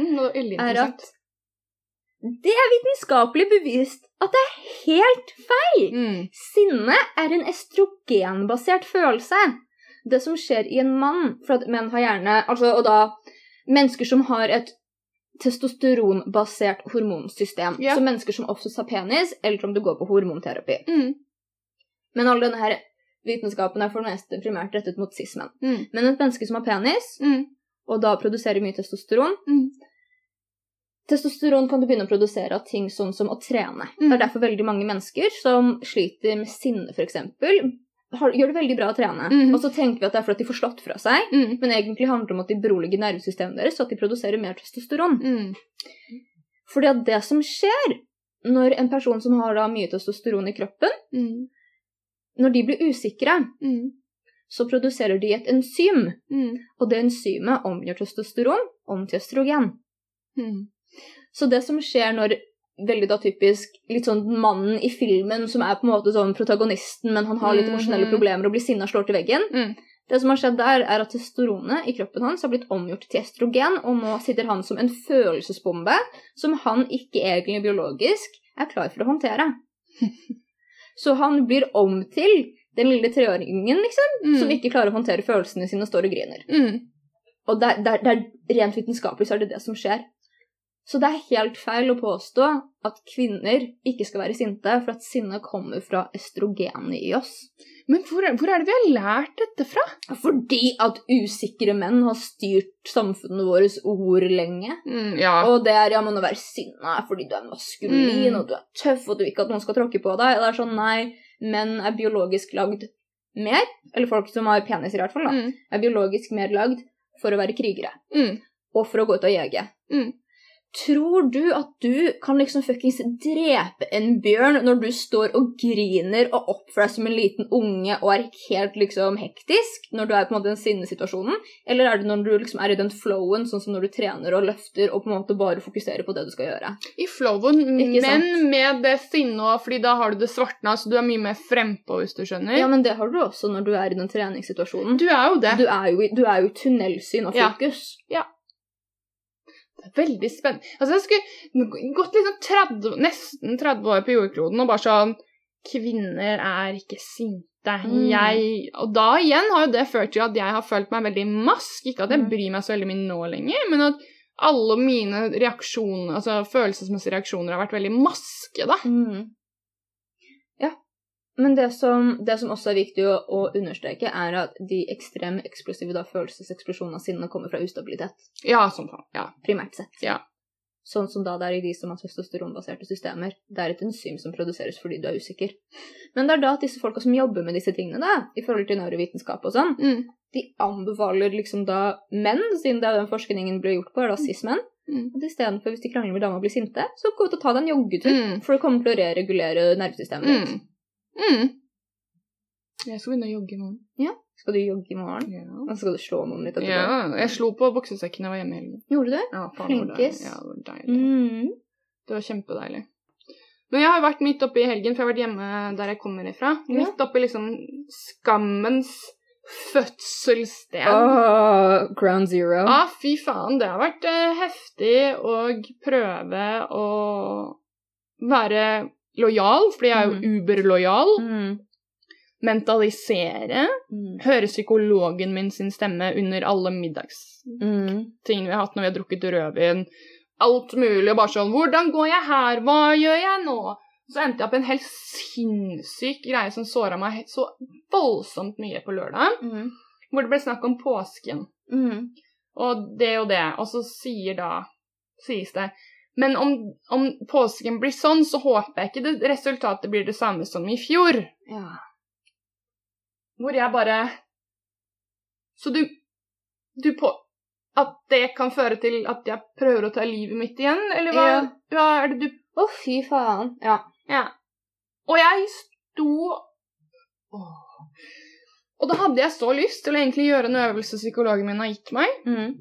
er at det er vitenskapelig bevist at det er helt feil. Mm. Sinne er en estrogenbasert følelse. Det som skjer i en mann For at menn har gjerne altså, Og da mennesker som har et testosteronbasert hormonsystem. Ja. Så mennesker som oftest har penis, eller om du går på hormonterapi. Mm. Men all denne her vitenskapen er for det meste primært rettet mot cis-menn. Mm. Men et menneske som har penis, Mm. og da produserer mye testosteron Mm. Testosteron kan du begynne å produsere av ting sånn som å trene. Mm. Det er derfor veldig mange mennesker som sliter med sinne, f.eks., gjør det veldig bra å trene. Mm. Og så tenker vi at det er fordi de får slått fra seg, Mm. men egentlig handler det om at de beroliger nervesystemet deres, så at de produserer mer testosteron. Mm. Fordi at det som skjer når en person som har da mye testosteron i kroppen, Mm. når de blir usikre, Mm. så produserer de et enzym, Mm. og det enzymet omgjør testosteron om til østrogen. Mm. Så det som skjer når veldig da typisk litt sånn mannen i filmen som er på en måte sånn protagonisten, men han har litt Mhm. emosjonelle problemer og blir sinna og slår til veggen Mm. Det som har skjedd der, er at testosteronet i kroppen hans har blitt omgjort til estrogen, og nå sitter han som en følelsesbombe som han ikke egentlig biologisk er klar for å håndtere. Så han blir om til den lille treåringen liksom, Mm. som ikke klarer å håndtere følelsene sine og står og griner. Mm. Og det, er- det rent vitenskapelig så er det det som skjer. Så det er helt feil å påstå at kvinner ikke skal være sinte, for at sinne kommer fra estrogenet i oss. Men hvor hvor er det vi har lært dette fra? Fordi at usikre menn har styrt samfunnet vårt ord lenge. Mm, ja. Og det er ja, men å være sinna fordi du er maskulin, Mm. og du er tøff, og du vil ikke at noen skal tråkke på deg. Og det er sånn, nei, menn er biologisk lagd mer, eller folk som har peniser i hvert fall, da, Mm. er biologisk mer lagd for å være krigere. Mm. og for å gå ut og jege. Mm. Tror du at du kan liksom fuckings drepe en bjørn når du står og griner og oppfører deg som en liten unge og er helt liksom hektisk når du er på en måte i den sinnesituasjonen? Eller er det når du liksom er i den flowen, sånn som når du trener og løfter og på en måte bare fokuserer på det du skal gjøre? I flowen, men med det sinnet fordi da har du det svartna, så du er mye mer frempå, hvis du skjønner. Ja, men det har du også når du er i den treningssituasjonen. Du er jo det. Du er jo i, du er jo i tunnelsyn og fokus. Ja. er veldig spennende. Altså, jeg skulle gått liksom 30, nesten 30 år på jordkloden og bare sånn Kvinner er ikke sinte. Mm. Jeg Og da igjen har jo det ført til at jeg har følt meg veldig mask. Ikke at jeg Mm. bryr meg så veldig mye nå lenger, men at alle mine reaksjoner, altså følelsesmessige reaksjoner har vært veldig maske, da. Mm. Men det som, det som også er viktig å, å understreke, er at de ekstreme eksplosive da, følelseseksplosjonene av sinne kommer fra ustabilitet, Ja, sånn. Ja. primært sett. Ja. Sånn som da det er i de som har testosteronbaserte systemer. Det er et enzym som produseres fordi du er usikker. Men det er da at disse folka som jobber med disse tingene, da, i forhold til neurovitenskap og sånn, Mm. de anbefaler liksom da menn, siden det er den forskningen ble gjort på, er da cis-menn, Mm. at istedenfor hvis de krangler med dama og blir sinte, så gå ut og ta deg en joggetur. Mm. For det kommer til å reregulere nervesystemet ditt. Mm. Mm. Jeg skal begynne å jogge i morgen. Skal du jogge i morgen? Ja. Og så skal du slå noen litt etterpå? ja. Jeg slo på boksesekken da jeg var hjemme i helgen. Gjorde du det? Ja, faen. Flinkis. Ja, det var deilig. Mm. Det var kjempedeilig. Men jeg har vært midt oppe i helgen, for jeg har vært hjemme der jeg kommer ifra. Ja. Midt oppe i liksom skammens fødselssted. Åh, ground zero. Ja, fy faen, det har vært eh, heftig å prøve å være lojal, fordi jeg er jo uberlojal. Mm. Mentalisere. Mm. Høre psykologen min sin stemme under alle middagstingene Mm. vi har hatt når vi har drukket rødvin. Alt mulig, og bare sånn 'Hvordan går jeg her? Hva gjør jeg nå?' Så endte jeg opp i en helt sinnssyk greie som såra meg så voldsomt mye på lørdag. Mm. Hvor det ble snakk om påsken. Mm. Og det og det. Og så sier da sies det Men om, om påsken blir sånn, så håper jeg ikke det resultatet blir det samme som i fjor. Ja. Hvor jeg bare Så du Du på At det kan føre til at jeg prøver å ta livet mitt igjen, eller hva, Ja. hva er det du Å, fy faen. Ja. Ja. Og jeg sto Åh. Og da hadde jeg så lyst til å egentlig gjøre en øvelse psykologen min har gitt meg, Mm.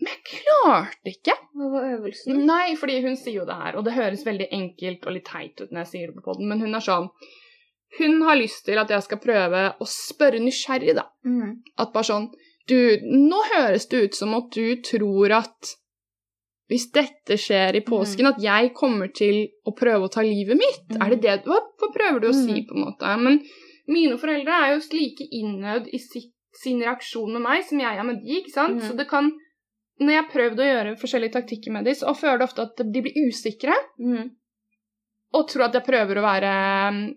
Men jeg klarte ikke. Hva var øvelsen? Nei, fordi hun sier jo det her, og det høres veldig enkelt og litt teit ut når jeg sier det på podden, men hun er sånn Hun har lyst til at jeg skal prøve å spørre nysgjerrig, da. Mm. At bare sånn Du, nå høres det ut som at du tror at hvis dette skjer i påsken, at jeg kommer til å prøve å ta livet mitt. Mm. Er det det hva, hva prøver du å si, Mhm. på en måte? Men mine foreldre er jo like innøvd i sitt, sin reaksjon med meg som jeg er med de, ikke sant? Så det kan Når jeg har prøvd å gjøre forskjellige taktikker med dem, så føler jeg ofte at de blir usikre Mm. og tror at jeg prøver å være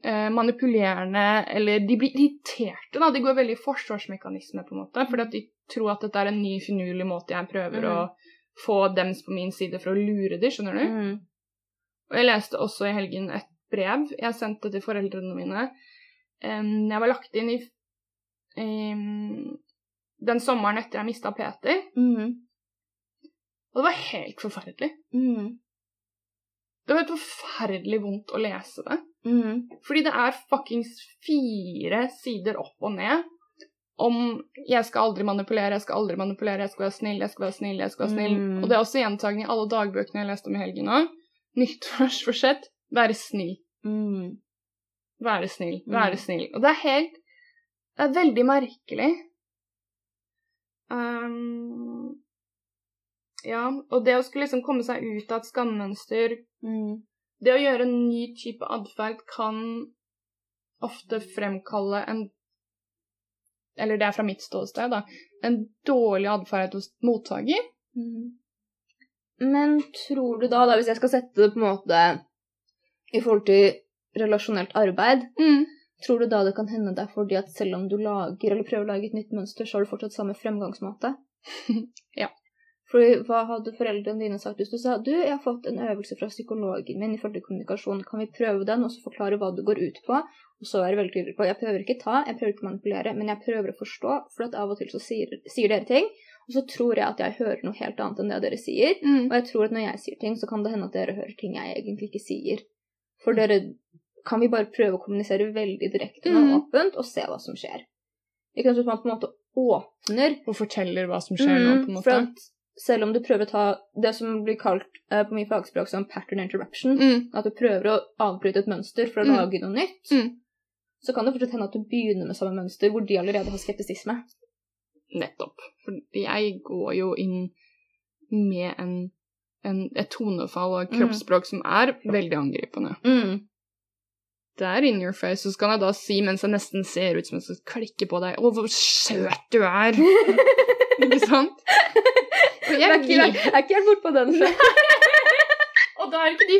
eh, manipulerende, eller de blir irriterte, da. De går veldig i forsvarsmekanisme, på en måte, fordi at de tror at dette er en ny, finurlig måte jeg prøver mm. å få dems på min side for å lure dem, skjønner du? Mm. Og jeg leste også i helgen et brev jeg sendte til foreldrene mine. Um, jeg var lagt inn i em, den sommeren etter jeg mista Peter, Mm. Og det var helt forferdelig. Mm. Det var helt forferdelig vondt å lese det. Mm. Fordi det er fuckings fire sider opp og ned om 'jeg skal aldri manipulere, jeg skal aldri manipulere, jeg skal være snill, jeg skal være snill', jeg skal være snill. Mm. Og det er også gjentagende i alle dagbøkene jeg leste om i helgen òg. Nyttårsforsett være snill. Mm. Være snill, Mm. være snill. Og det er helt Det er veldig merkelig. Um, ja, og det å skulle liksom komme seg ut av et skammønster Mm. Det å gjøre en ny type atferd kan ofte fremkalle en Eller det er fra mitt ståsted, da. En dårlig atferd hos mottaker. Mm. Men tror du da, da, hvis jeg skal sette det på en måte i forhold til relasjonelt arbeid, tror du da det kan hende det er fordi at selv om du lager eller prøver å lage et nytt mønster, så har du fortsatt samme fremgangsmåte? Ja. Fordi hva hadde foreldrene dine sagt hvis du sa du, jeg har fått en øvelse fra psykologen min i forhold til kommunikasjon, kan vi prøve den, og så forklare hva det går ut på? Og så være veldig tydelig på jeg prøver ikke ta, jeg prøver ikke manipulere, men jeg prøver å forstå, for at av og til så sier, sier dere ting, og så tror jeg at jeg hører noe helt annet enn det dere sier. Mm. Og jeg tror at når jeg sier ting, så kan det hende at dere hører ting jeg egentlig ikke sier. For dere kan vi bare prøve å kommunisere veldig direkte og Mhm. åpent, og se hva som skjer. Ikke sant, at man på en måte åpner Og forteller hva som skjer nå, på en måte. For at selv om du prøver å ta det som blir kalt eh, på min fagspråk som pattern interruption, Mm. at du prøver å avbryte et mønster for å Mm. lage noe nytt, Mm. så kan det fortsatt hende at du begynner med samme mønster hvor de allerede har skeptisisme. Nettopp. For jeg går jo inn med en, en, et tonefall og et Mm. kroppsspråk som er veldig angripende. Mm. Det er in your face, så kan jeg da si mens jeg nesten ser ut som jeg skal klikke på deg 'Å, hvor søt du er'. ikke sant? Og Jeg er ikke, jeg er ikke helt bortpå den. Og da er ikke de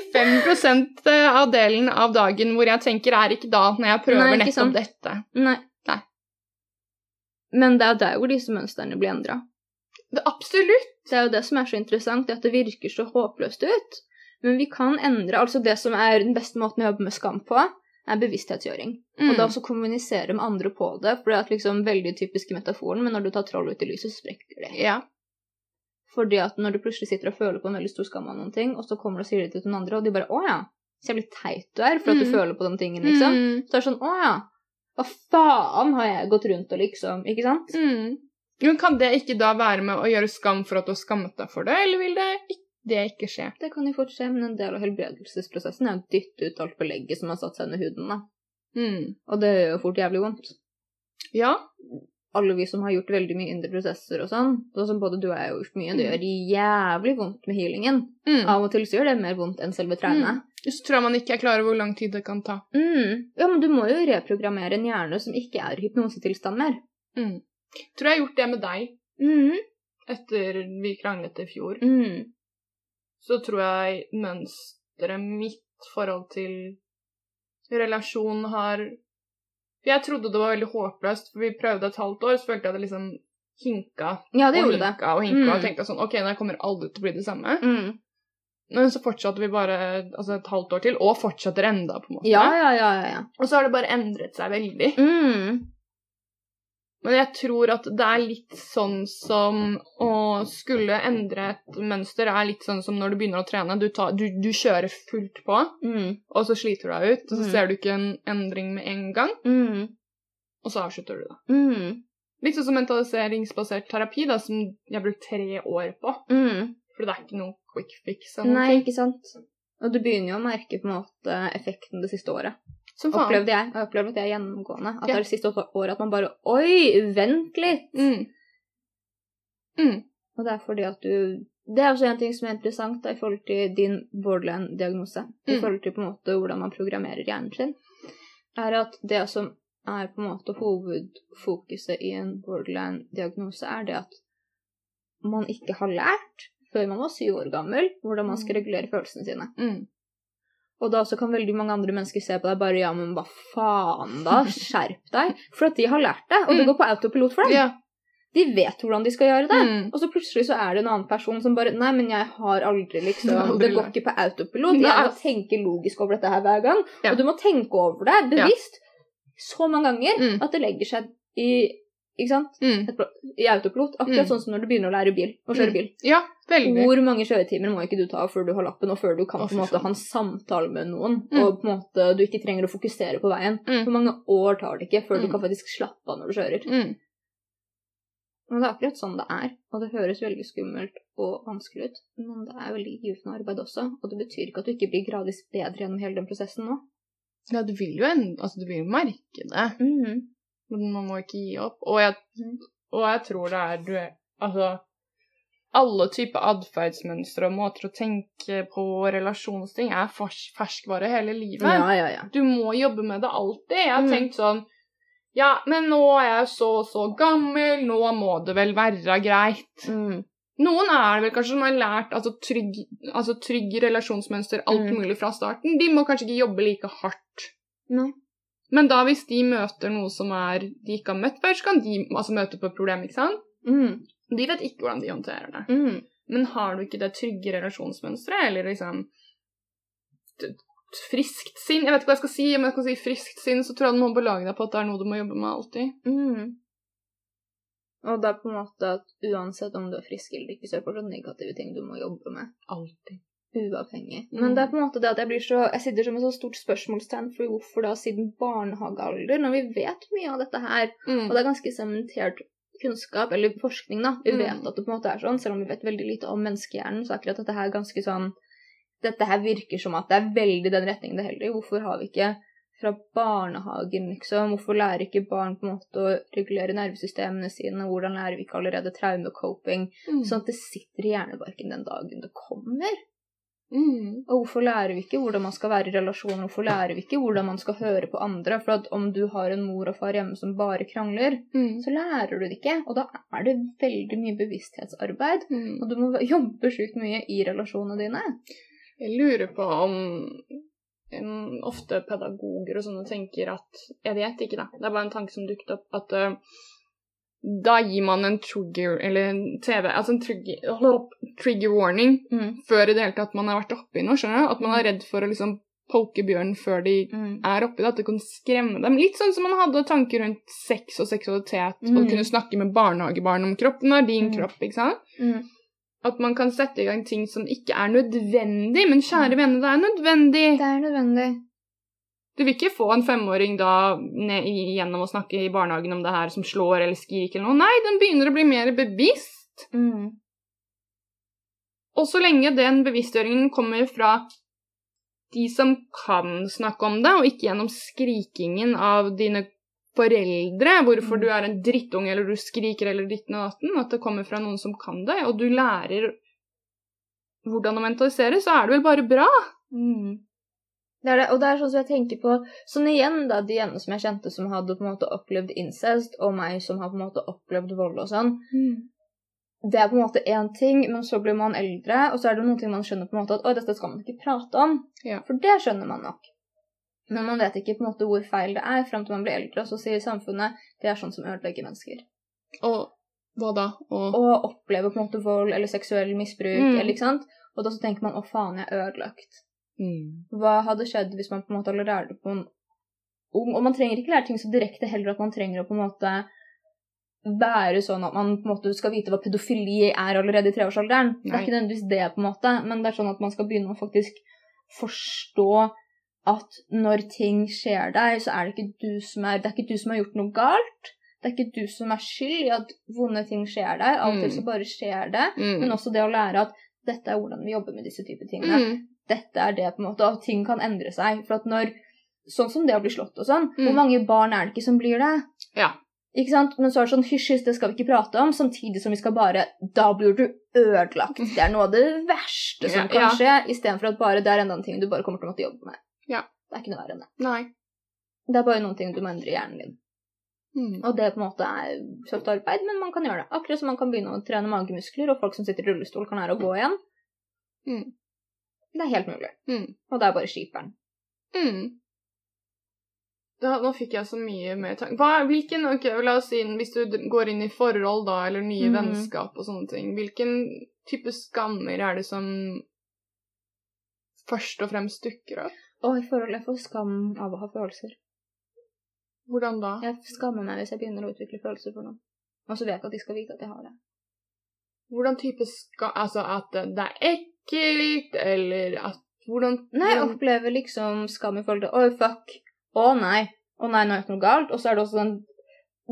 5 av delen av dagen hvor jeg tenker er ikke da, når jeg prøver Nei, nettopp sant. dette. Nei. Nei. Men det er jo der hvor disse mønstrene blir endra. Absolutt. Det er jo det som er så interessant, det at det virker så håpløst ut. Men vi kan endre Altså, det som er den beste måten å jobbe med skam på, er bevissthetsgjøring. Mm. Og da også kommunisere med andre på det, for det er liksom veldig typisk i metaforen, men når du tar troll ut i lyset, så sprekker det. Ja. Fordi at når du plutselig sitter og føler på en veldig stor skam av noen ting, og så kommer du og sier det til noen andre, og de bare 'Å ja, så jævlig teit du er for at du Mm. føler på den tingen', liksom. Mm. Så er sånn 'Å ja, hva faen har jeg gått rundt og liksom Ikke sant? Mm. Men kan det ikke da være med å gjøre skam for at du har skammet deg for det, eller vil det, ik- det ikke skjer. Det kan jo fort skje, men en del av helbredelsesprosessen er å dytte ut alt belegget som har satt seg under huden. da. Mm. Og det gjør jo fort jævlig vondt. Ja. Alle vi som har gjort veldig mye indre prosesser og sånn, sånn som både du og jeg har gjort mye, det Mm. gjør jævlig vondt med healingen. Mm. Av og til så gjør det mer vondt enn selve trenet. Så tror jeg man ikke er klar over hvor lang tid det kan ta. Mm. Ja, men du må jo reprogrammere en hjerne som ikke er i hypnosetilstand mer. Mm. Tror jeg har gjort det med deg Mm. etter vi kranglet i fjor. Mm. Så tror jeg mønsteret mitt forhold til relasjon har For jeg trodde det var veldig håpløst, for vi prøvde et halvt år, så følte jeg det liksom hinka Ja, det og hinka det. og hinka, Mm. og tenkte sånn OK, nå kommer aldri til å bli det samme. Mm. Men så fortsatte vi bare altså et halvt år til, og fortsetter enda, på en måte. Ja, ja, ja, ja. ja. Og så har det bare endret seg veldig. Mm. Men jeg tror at det er litt sånn som å skulle endre et mønster er litt sånn som når du begynner å trene. Du, tar, du, du kjører fullt på, Mm. og så sliter du deg ut, og så Mm. ser du ikke en endring med en gang, Mm. og så avslutter du det. Mm. Litt sånn som mentaliseringsbasert terapi, da, som jeg har brukt tre år på. Mm. For det er ikke noe quick fix. noe. Nei, ikke sant. Og du begynner jo å merke på en måte effekten det siste året. Som faen. Opplevde jeg. Jeg opplevde at det er gjennomgående. At Ja. det er det siste året at man bare Oi, vent litt! Mm. Mm. Og det er fordi at du Det er også en ting som er interessant da, i forhold til din borderline-diagnose. I Mm. forhold til på en måte hvordan man programmerer hjernen sin. Er at det som er på en måte hovedfokuset i en borderline-diagnose, er det at man ikke har lært før man var syv år gammel, hvordan man skal regulere følelsene sine. Mm. Og da også kan veldig mange andre mennesker se på deg bare ja, men hva faen da, skjerp deg. For at de har lært det, og det Mm. går på autopilot for dem. Ja. De vet hvordan de skal gjøre det. Mm. Og så plutselig så er det en annen person som bare Nei, men jeg har aldri liksom Aldri Det går ikke på autopilot. Nei. Jeg må tenke logisk over dette her hver gang. Ja. Og du må tenke over det bevisst så mange ganger Mm. at det legger seg i ikke sant? Mm. I autopilot. Akkurat Mm. sånn som når du begynner å lære bil. Å kjøre Mm. bil. Ja, veldig. Hvor mange kjøretimer må ikke du ta før du har lappen, og før du kan oh, på en måte ha en samtale med noen, Mm. og på en måte du ikke trenger å fokusere på veien? Mm. Hvor mange år tar det ikke før du Mm. kan faktisk slappe av når du kjører? Mm. Men det er akkurat sånn det er, og det høres veldig skummelt og vanskelig ut. Men det er veldig givende arbeid også, og det betyr ikke at du ikke blir gradvis bedre gjennom hele den prosessen nå. Ja, du vil jo en, altså, du vil merke det, Mhm. Men man må ikke gi opp. Og jeg, og jeg tror det er du er, Altså, alle typer atferdsmønstre og måter å tenke på og relasjonsting er fers ferskvare hele livet. Ja, ja, ja. Du må jobbe med det alltid. Jeg har Mm. tenkt sånn Ja, men nå er jeg så og så gammel, nå må det vel være greit. Mm. Noen er det vel kanskje som har lært altså, trygg, altså, trygg relasjonsmønster, alt Mm. mulig fra starten. De må kanskje ikke jobbe like hardt. Nei. Men da hvis de møter noe som er de ikke har møtt før, så kan de altså, møte på et problem, ikke sant? Mm. De vet ikke hvordan de håndterer det. Mm. Men har du ikke det trygge relasjonsmønsteret, eller liksom friskt sinn Jeg vet ikke hva jeg skal si, men jeg skal si friskt sinn, så tror jeg du må belage deg på at det er noe du må jobbe med alltid. Mm. Og det er på en måte at uansett om du er frisk eller ikke, så er det fortsatt negative ting du må jobbe med. Alltid. Uavhengig. Mm. Men det er på en måte det at jeg blir så Jeg sitter som et så stort spørsmålstegn for hvorfor da siden barnehagealder, når vi vet mye av dette her, Mm. og det er ganske sementert kunnskap, eller forskning, da. Vi Mm. vet at det på en måte er sånn, selv om vi vet veldig lite om menneskehjernen, så er akkurat dette her ganske sånn Dette her virker som at det er veldig den retningen det heller. Hvorfor har vi ikke fra barnehagen, liksom? Hvorfor lærer ikke barn på en måte å regulere nervesystemene sine? Hvordan lærer vi ikke allerede traumecoping? Mm. Sånn at det sitter i hjernebarken den dagen det kommer. Mm. Og hvorfor lærer vi ikke hvordan man skal være i relasjoner? Hvorfor lærer vi ikke hvordan man skal høre på andre? For at om du har en mor og far hjemme som bare krangler, Mm. så lærer du det ikke. Og da er det veldig mye bevissthetsarbeid. Mm. Og du må jobbe sjukt mye i relasjonene dine. Jeg lurer på om en, ofte pedagoger og sånne tenker at Jeg vet ikke, da. Det er bare en tanke som dukket opp. At uh, da gir man en trigger, eller en TV Altså en trigger, trigger warning Mm. før i det hele tatt man har vært oppi noe. skjønner du? At man er redd for å liksom poke bjørnen før de Mm. er oppi det. At det kan skremme dem. Litt sånn som man hadde tanker rundt sex og seksualitet, Mm. og kunne snakke med barnehagebarn om kroppen er din Mm. kropp, ikke sant? Mm. At man kan sette i gang ting som ikke er nødvendig, men kjære vene, det er nødvendig. Det er nødvendig. Du vil ikke få en femåring da gjennom å snakke i barnehagen om det her som slår eller skriker eller noe. Nei, den begynner å bli mer bevisst. Mm. Og så lenge den bevisstgjøringen kommer fra de som kan snakke om det, og ikke gjennom skrikingen av dine foreldre, hvorfor Mm. du er en drittunge eller du skriker eller ditten og datten, at det kommer fra noen som kan det, og du lærer hvordan å mentalisere, så er det vel bare bra. Mm. Det er det, og det er sånn som jeg tenker på Sånn igjen, da, de ene som jeg kjente som hadde på en måte opplevd incest, og meg som har på en måte opplevd vold og sånn. Det er på en måte én ting, men så blir man eldre, og så er det noen ting man skjønner på en måte at oi, dette skal man ikke prate om. Ja. For det skjønner man nok. Men man vet ikke på en måte hvor feil det er fram til man blir eldre, og så sier samfunnet det er sånn som ødelegger mennesker. Og hva da? Og og oppleve på en måte vold eller seksuell misbruk, Mm. eller ikke sant? Og da så tenker man å faen, jeg er ødelagt. Mm. Hva hadde skjedd hvis man på en måte hadde lært det på en ung Og man trenger ikke lære ting så direkte heller at man trenger å på en måte være sånn at man på en måte skal vite hva pedofili er allerede i treårsalderen. Det er ikke nødvendigvis det, på en måte, men det er sånn at man skal begynne å faktisk forstå at når ting skjer deg, så er det ikke du som er Det er ikke du som har gjort noe galt. Det er ikke du som er skyld i at vonde ting skjer deg. Av og til Mm. så bare skjer det. Mm. Men også det å lære at dette er hvordan vi jobber med disse typer tingene mm. Dette er det, på en måte, og ting kan endre seg. For at når Sånn som det å bli slått og sånn, Mm. hvor mange barn er det ikke som blir det? Ja. Ikke sant? Men så er det sånn hysj, hysj, det skal vi ikke prate om, samtidig som vi skal bare Da blir du ødelagt. Det er noe av det verste som Ja, kan ja. skje, istedenfor at bare det er enda en ting du bare kommer til å måtte jobbe med. Ja. Det er ikke noe verre enn det. Nei. Det er bare noen ting du må endre i hjernen din. Mm. Og det på en måte er tøft arbeid, men man kan gjøre det. Akkurat som man kan begynne å trene magemuskler, og folk som sitter i rullestol, kan lære å gå igjen. Mm. Det er helt mulig. Mm. Og det er bare skiperen. Mm. Da, nå fikk jeg så mye mer tanke. Hvilken, ok, la oss si, Hvis du går inn i forhold, da, eller nye mm. vennskap og sånne ting, hvilken type skammer er det som først og fremst dukker opp? Og i forhold jeg får skam av å ha følelser. Hvordan da? Jeg skammer meg hvis jeg begynner å utvikle følelser for noen. Og så vet jeg at de skal vite at jeg har det. Hvordan type skam Altså at det det er ekkelt, eller at Hvordan Nei, jeg opplever liksom skam i forhold til Oi, fuck. Å nei. Å nei, nå har jeg gjort noe galt. Og så er det også sånn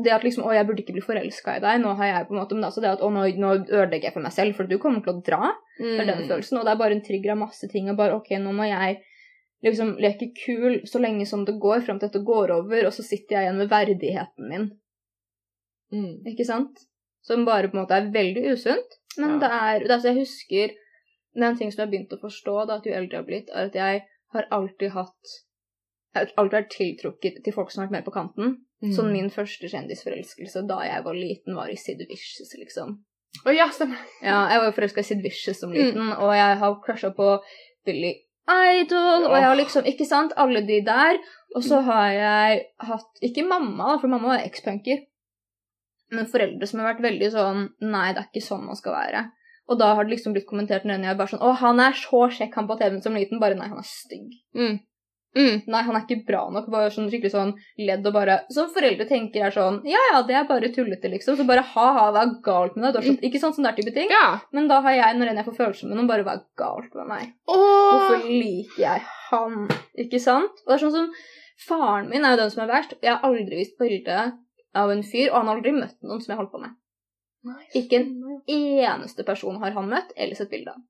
det at liksom, å, jeg burde ikke bli forelska i deg. Nå har jeg på en måte, Men altså det at å, nå, nå ødelegger jeg for meg selv, for du kommer til å dra. Det er den Mm. følelsen. Og det er bare en trigger av masse ting. Og bare OK, nå må jeg liksom leke kul så lenge som det går, fram til dette går over, og så sitter jeg igjen med verdigheten min. Mm. Ikke sant? Som bare på en måte er veldig usunt. Men Ja. det er, det er altså, Jeg husker Det er en ting som jeg har begynt å forstå, da, at jo eldre jeg har blitt, er at jeg har alltid hatt Jeg har alltid vært tiltrukket til folk som har vært mer på kanten. Mm. Sånn min første kjendisforelskelse da jeg var liten, var i Sid Vicious, liksom. Å ja, stemmer. Ja, jeg var jo forelska i Sid Vicious Mm. som liten, og jeg har crusha på Billy Idol, og jeg har liksom Ikke sant? Alle de der. Og så har jeg hatt Ikke mamma, da, for mamma var ekspunker. Men foreldre som har vært veldig sånn Nei, det er ikke sånn man skal være. Og da har det liksom blitt kommentert når jeg bare sånn Å, han er så kjekk, han på TV-en som liten. Bare nei, han er stygg. Mm. Mm. Nei, han er ikke bra nok. Bare sånn skikkelig sånn ledd og bare Som foreldre tenker er sånn Ja ja, det er bare tullete, liksom. Så bare ha-ha, hva er galt med deg? Er sånn, ikke sånn som der type ting. Ja. Men da har jeg, når jeg får følelser med noen, bare hva er galt med meg? Åh! Hvorfor liker jeg han? Ikke sant? Og det er sånn som Faren min er jo den som er verst. Jeg har aldri vist bilde av en fyr, og han har aldri møtt noen som jeg holdt på med. Ikke en eneste person har han møtt eller sett bilde av.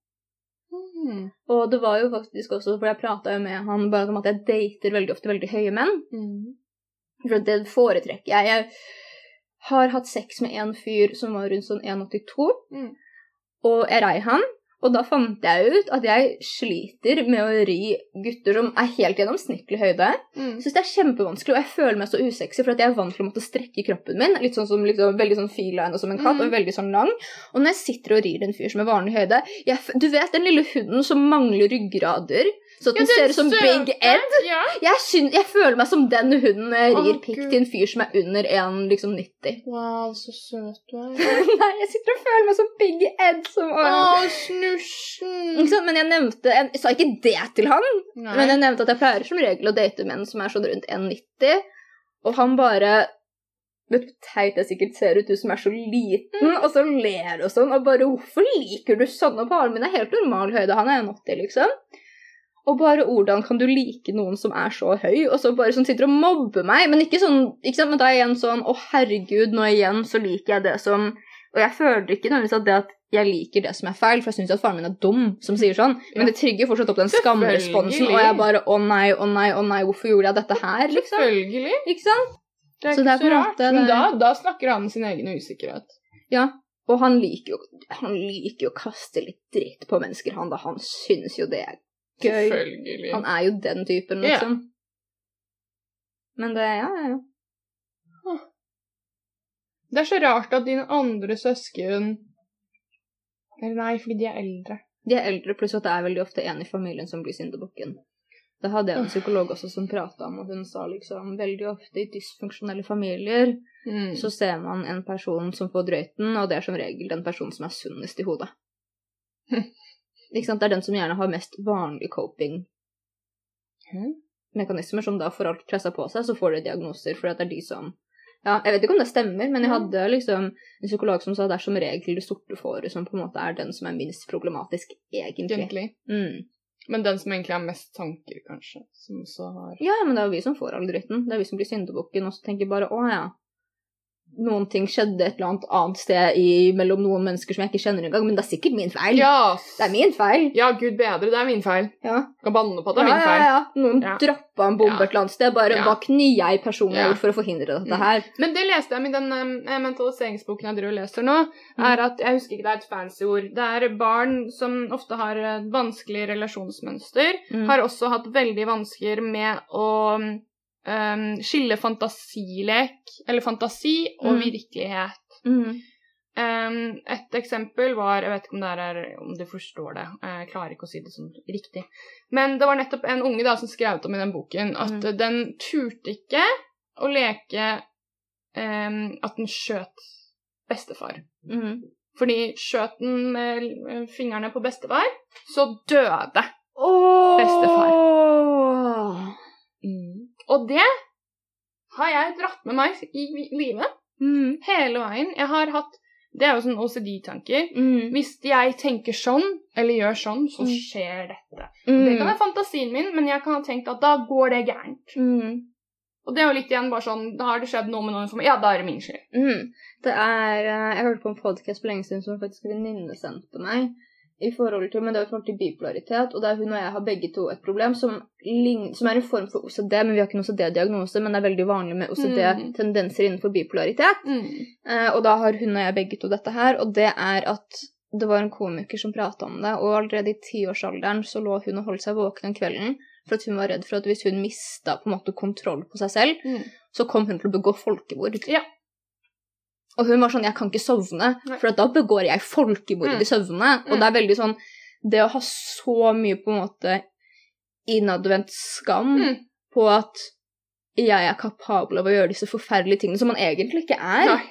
Mm. Og det var jo faktisk også, for jeg prata jo med han bare om at jeg dater veldig ofte veldig høye menn. Mm. For det foretrekker jeg. Jeg har hatt sex med en fyr som var rundt sånn 1,82, Mm. og jeg rei han. Og da fant jeg ut at jeg sliter med å ri gutter som er helt gjennomsnittlig høyde. Mm. Synes det er kjempevanskelig, og jeg føler meg så usexy for at jeg er vant til å måtte strekke kroppen min. Litt sånn som liksom, veldig sånn feline som en katt, mm. og veldig sånn lang. Og når jeg sitter og rir en fyr som er vanlig høyde jeg, Du vet den lille hunden som mangler ryggrader? Så at Ja, den ser ut som søte. Big Ed? Ja. Jeg, synes, jeg føler meg som den hunden rir pikk til en fyr som er under 1,90. Liksom Wow, så søt du er. Nei, jeg sitter og føler meg som Big Ed. Som, Å, snusjen. Ikke sant? Men jeg nevnte Jeg sa ikke det til han, Nei. men jeg nevnte at jeg pleier som regel å date menn som er sånn rundt 1,90, og han bare Vet du hvor teit jeg sikkert ser ut, du som er så liten, og så ler og sånn, og bare 'Hvorfor liker du sånn?' Og armen? Det er helt normal høyde, han er 1,80, liksom. Og bare hvordan kan du like noen som er så høy, og så bare sånn sitter og mobber meg? Men ikke sånn, ikke sant, men da er igjen sånn 'Å, herregud, nå igjen så liker jeg det som' Og jeg føler ikke nødvendigvis at det at jeg liker det som er feil, for jeg syns at faren min er dum som sier sånn, men det trigger fortsatt opp den skamresponsen, og jeg bare 'Å nei, å nei, å nei, hvorfor gjorde jeg dette her?' liksom. Selvfølgelig. Ikke sant? Det er Så ikke det er så rart. måte Men da, da snakker han sin egen usikkerhet. Ja. Og han liker jo Han liker jo å kaste litt dritt på mennesker, han da. Han syns jo det er gøy. Selvfølgelig. Han er jo den typen, liksom. Yeah. Men det Ja, ja, ja. Det er så rart at dine andre søsken Eller nei, fordi de er eldre. De er eldre, pluss at det er veldig ofte en i familien som blir syndebukken. Det hadde jeg en psykolog også som prata om, og hun sa liksom veldig ofte i dysfunksjonelle familier Mm. så ser man en person som får drøyten, og det er som regel den personen som er sunnest i hodet. Det er den som gjerne har mest vanlig coping-mekanismer, som da får alt pressa på seg, så får de diagnoser, for det er de som Ja, jeg vet ikke om det stemmer, men jeg hadde liksom en psykolog som sa det er som regel det sorte fåret som på en måte er den som er minst problematisk, egentlig. Egentlig. Mm. Men den som egentlig har mest tanker, kanskje. Som også har Ja, men det er jo vi som får all dritten. Det er vi som blir syndebukken, og så tenker bare å ja. Noen ting skjedde et eller annet annet sted i, mellom noen mennesker som jeg ikke kjenner engang, men det er sikkert min feil. Ja, Det er min feil. ja, gud bedre, det er min feil. Ja. Kan banne på at det er ja, min feil. ja, ja. Noen Ja. droppa en bombe Ja. et eller annet sted. Bare Ja. hva kunne jeg personlig Ja. gjort for å forhindre dette Mm. her? Men det leste jeg i den um, mentaliseringsboken jeg driver og leser nå, er at Jeg husker ikke det er et fancy ord. Det er barn som ofte har eh, vanskelig relasjonsmønster, Mm. har også hatt veldig vansker med å eh, skille fantasilek, eller fantasi, og Mm. virkelighet. Mm. Um, et eksempel var Jeg vet ikke om, det er, om du forstår det. Jeg klarer ikke å si det sånn riktig. Men det var nettopp en unge da som skrev om i den boken at Mm. den turte ikke å leke um, at den skjøt bestefar. Mm. Fordi skjøt den med eh, fingrene på bestefar, så døde. Bestefar. Og det har jeg dratt med meg i livet Mm. hele veien. Jeg har hatt Det er jo sånn OCD-tanker. Mm. Hvis jeg tenker sånn, eller gjør sånn, så Mm. skjer dette. Mm. Det kan være fantasien min, men jeg kan ha tenkt at da går det gærent. Mm. Og det er jo litt igjen bare sånn Da har det skjedd noe med noen meg. Ja, da er det min skyld. Mm. Det er eh, Jeg hørte på en podcast for lenge siden som faktisk en venninne sendte meg. I forhold til, men det er i forhold til bipolaritet, og der hun og jeg har begge to et problem som, som er en form for OCD, men vi har ikke en OCD-diagnose, men det er veldig vanlig med OCD-tendenser innenfor bipolaritet. Eh, og da har hun og jeg begge to dette her, og det er at det var en komiker som prata om det, og allerede i tiårsalderen så lå hun og holdt seg våken om kvelden for at hun var redd for at hvis hun mista på en måte kontroll på seg selv, Mm. så kom hun til å begå folkemord. Ja. Og hun var sånn 'Jeg kan ikke sovne, for da begår jeg folkemord Mm. i søvne'. Og Mm. det er veldig sånn Det å ha så mye på en måte innadvendt skam Mm. på at jeg er kapabel av å gjøre disse forferdelige tingene som man egentlig ikke er. Nei.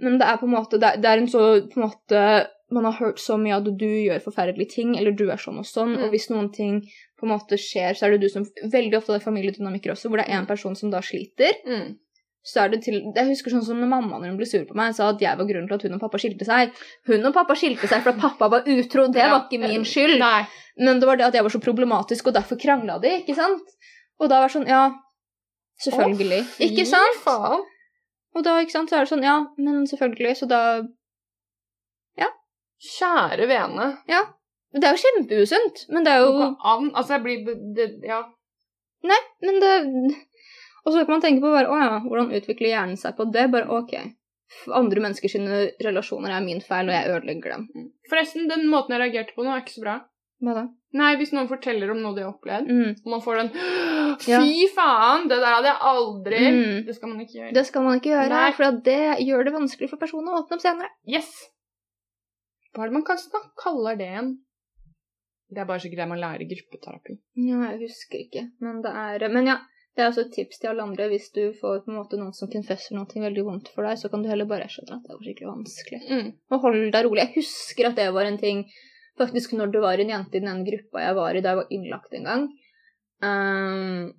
Men det er på en måte Det er, det er en så på en måte Man har hørt så mye at du gjør forferdelige ting, eller du er sånn og sånn, Mm. og hvis noen ting på en måte skjer, så er det du som Veldig ofte det er familiedynamikker også, hvor det er én person som da sliter. Mm. Så er det til Jeg husker sånn som når mamma når hun ble sur på meg, sa at jeg var grunnen til at hun og pappa skilte seg. Hun og pappa skilte seg fordi pappa var utro, det var ikke min skyld. Nei. Men det var det at jeg var så problematisk, og derfor krangla de, ikke sant? Og da var det sånn, ja Selvfølgelig. Å, fy ikke sant? faen. Og da, ikke sant, så er det sånn, ja, men selvfølgelig, så da Ja. Kjære vene. Ja. Det er jo kjempeusunt, men det er jo an. Altså, jeg blir det, Ja. Nei, men det Og så kan man tenke på bare, å ja, hvordan utvikler hjernen seg på det? Bare ok. Andre menneskers relasjoner er min feil, og jeg ødelegger dem. Forresten, den måten jeg reagerte på nå, er ikke så bra. Hva da? Nei, hvis noen forteller om noe de har opplevd, Mm. og man får den Fy Ja. faen! Det der hadde jeg aldri Mm. Det skal man ikke gjøre. Det skal man ikke gjøre, Nei. for det gjør det vanskelig for personen å åpne opp senere. Yes! Hva er det man kanskje da kaller det igjen? Det er bare sikkert det man lærer i gruppeterapi. Ja, jeg husker ikke, men det er Men ja, det er også et tips til alle andre. Hvis du får på en måte noen som confesser noe veldig vondt for deg, så kan du heller bare skjønne at det var skikkelig vanskelig. Mm. Og hold deg rolig. Jeg husker at det var en ting faktisk når det var en jente i den gruppa jeg var i da jeg var innlagt en gang. Um,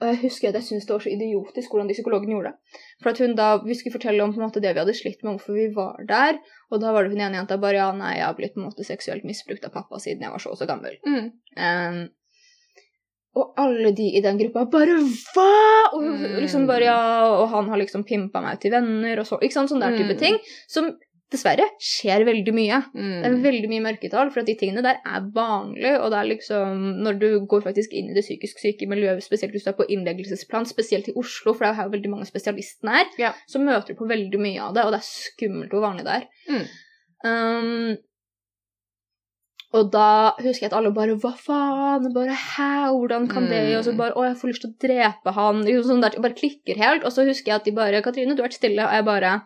og jeg husker at jeg syntes det var så idiotisk hvordan de psykologene gjorde det. For at hun da, Vi skulle fortelle om på en måte det vi hadde slitt med, hvorfor vi var der. Og da var det hun ene jenta bare ja, nei, jeg har blitt på en måte seksuelt misbrukt av pappa siden jeg var så og så gammel. Mm. Ehm, og alle de i den gruppa bare hva?! Og Mm. liksom bare ja, og han har liksom pimpa meg til venner og så, ikke sant, sånn der type Mm. ting. Som dessverre skjer veldig mye. Det er Mm. veldig mye mørketall, for at de tingene der er vanlig, og det er liksom Når du går faktisk inn i det psykisk syke miljøet, spesielt hvis du er på innleggelsesplan, spesielt i Oslo, for det er jo her veldig mange spesialistene er, Ja. så møter du på veldig mye av det, og det er skummelt hvor vanlig det er. Mm. Um, og da husker jeg at alle bare Hva faen? Bare hæ? Hvordan kan det Mm. Og så bare Å, jeg får lyst til å drepe han. Sånn der, bare klikker helt. Og så husker jeg at de bare Katrine, du har vært stille. Og jeg bare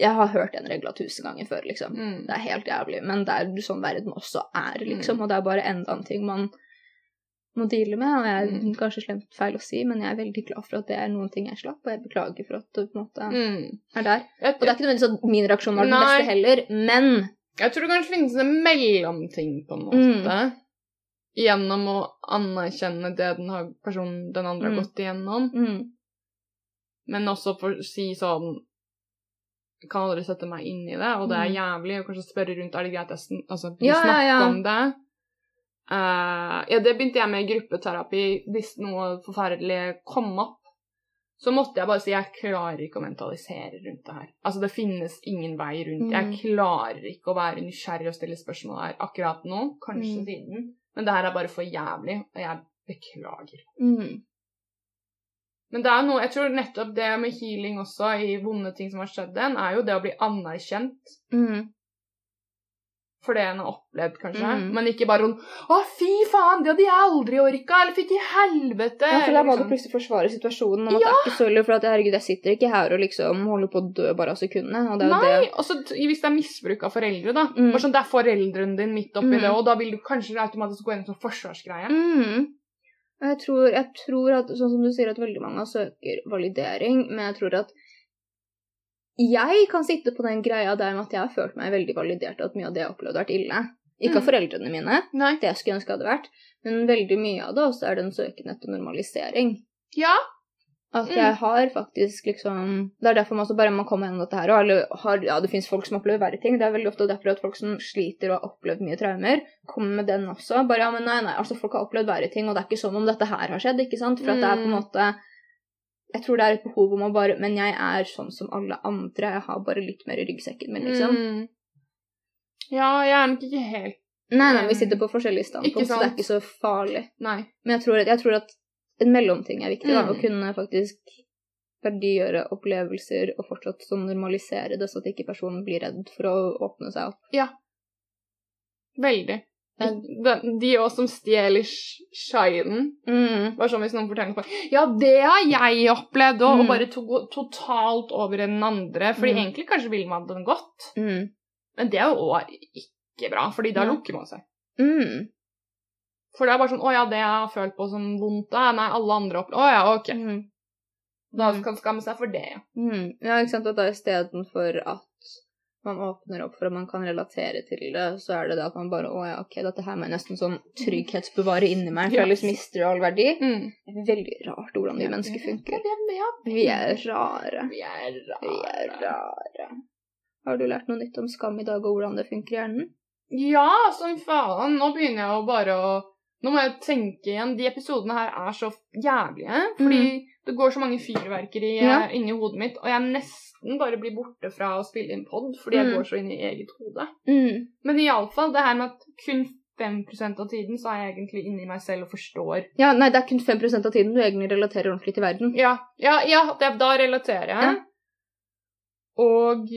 Jeg, har hørt den regla tusen ganger før, liksom. Mm. Det er helt jævlig. Men det er sånn verden også er, liksom. Mm. Og det er bare enda en ting man må deale med. Og jeg Mm. kanskje slemt feil å si, men jeg er veldig glad for at det er noen ting jeg slapp. Og jeg beklager for at det på en måte Mm. er der. Og det er ikke nødvendigvis at min reaksjon var den beste heller, men jeg tror det kanskje finnes en mellomting, på en Mm. måte. Gjennom å anerkjenne det den, har, personen, den andre Mm. har gått igjennom. mm, Men også for å si sånn kan aldri sette meg inn i det, og det er Mm. jævlig. Og kanskje spørre rundt er det greit jeg altså, Ja, ja, ja. om det. Uh, ja, det begynte jeg med i gruppeterapi hvis noe forferdelig kom opp. Så måtte jeg bare si jeg klarer ikke å mentalisere rundt det her. Altså, det finnes ingen vei rundt. Mm. Jeg klarer ikke å være nysgjerrig og stille spørsmål her akkurat nå. Kanskje Mm. siden. Men det her er bare for jævlig, og jeg beklager. Mm. Men det er noe, jeg tror nettopp det med healing også, i vonde ting som har skjedd en, er jo det å bli anerkjent Mm. For det en har opplevd, kanskje. Mm. Men ikke bare sånn 'Å, fy faen, det hadde jeg aldri orka', eller 'fytti helvete'. Ja, for da må du liksom. plutselig forsvare situasjonen. Om at det er ikke så ille, for at herregud, jeg sitter ikke her og liksom holder på å dø bare av sekundene. Og det er Nei, det. og så hvis det er misbruk av foreldre, da. Mm. Bare sånn, Det er foreldrene dine midt oppi Mm. det, og da vil du kanskje automatisk gå inn som forsvarsgreie. Mm. Jeg tror, jeg tror at, sånn som du sier, at veldig mange søker validering, men jeg tror at jeg kan sitte på den greia der med at jeg har følt meg veldig validert, og at mye av det jeg har opplevd, har vært ille. Ikke av Mm. foreldrene mine, Nei. det jeg skulle ønske hadde vært, men veldig mye av det også er den søken etter normalisering. Ja. At Mm. jeg har faktisk liksom Det er derfor man også bare man kommer gjennom dette her, og alle har, ja, det fins folk som opplever verre ting. Det er veldig ofte derfor at folk som sliter og har opplevd mye traumer, kommer med den også. Bare ja, men nei, nei, altså folk har opplevd verre ting, og det er ikke sånn om dette her har skjedd, ikke sant? For at det er på en Mm. måte Jeg tror det er et behov om å bare Men jeg er sånn som alle andre, jeg har bare litt mer i ryggsekken min, liksom. Mm. Ja, jeg er nok ikke helt Nei, nei, vi sitter på forskjellige standpunkt, så det er ikke så farlig. Nei. Men jeg tror, at- jeg tror at en mellomting er viktig. Da, Mm. Å kunne faktisk verdigjøre opplevelser og fortsatt sånn normalisere det, så at ikke personen blir redd for å åpne seg opp. Ja. De- De òg som stjeler sh- shinen. Mm. Bare sånn hvis noen forteller noe Ja, det har jeg opplevd òg, Mm. og bare to totalt over den andre. Fordi Mm. egentlig kanskje vil man den godt, Mm. men det er jo òg ikke bra, fordi da lukker man seg. Mm. For det er bare sånn Å ja, det jeg har følt på som vondt, da. Nei, alle andre opplever Å ja, ok. Mm. Da kan skamme seg for det, ja. Ja, ikke sant, at da istedenfor at man åpner opp for at man kan relatere til det, så er det det at man bare Å ja, ok, dette her må jeg nesten sånn trygghetsbevare inni meg, for ellers mister det all verdi. Mm. Veldig rart hvordan vi mennesker funker. Vi er, Vi er rare. vi er rare. rare. Har du lært noe nytt om skam i dag, og hvordan det funker i hjernen? Ja, som faen. Nå begynner jeg jo bare å Nå må jeg tenke igjen. De episodene her er så jævlige. Fordi det går så mange fyrverkeri Mm. Ja. eh, inni hodet mitt, og jeg nesten bare blir borte fra å spille inn pod fordi jeg Mm. går så inn i eget hode. Mm. Men iallfall det her med at kun 5% av tiden så er jeg egentlig inni meg selv og forstår. Ja, nei, det er kun 5% av tiden du egentlig relaterer ordentlig til verden. Ja, ja, ja det, da relaterer jeg. Ja. Og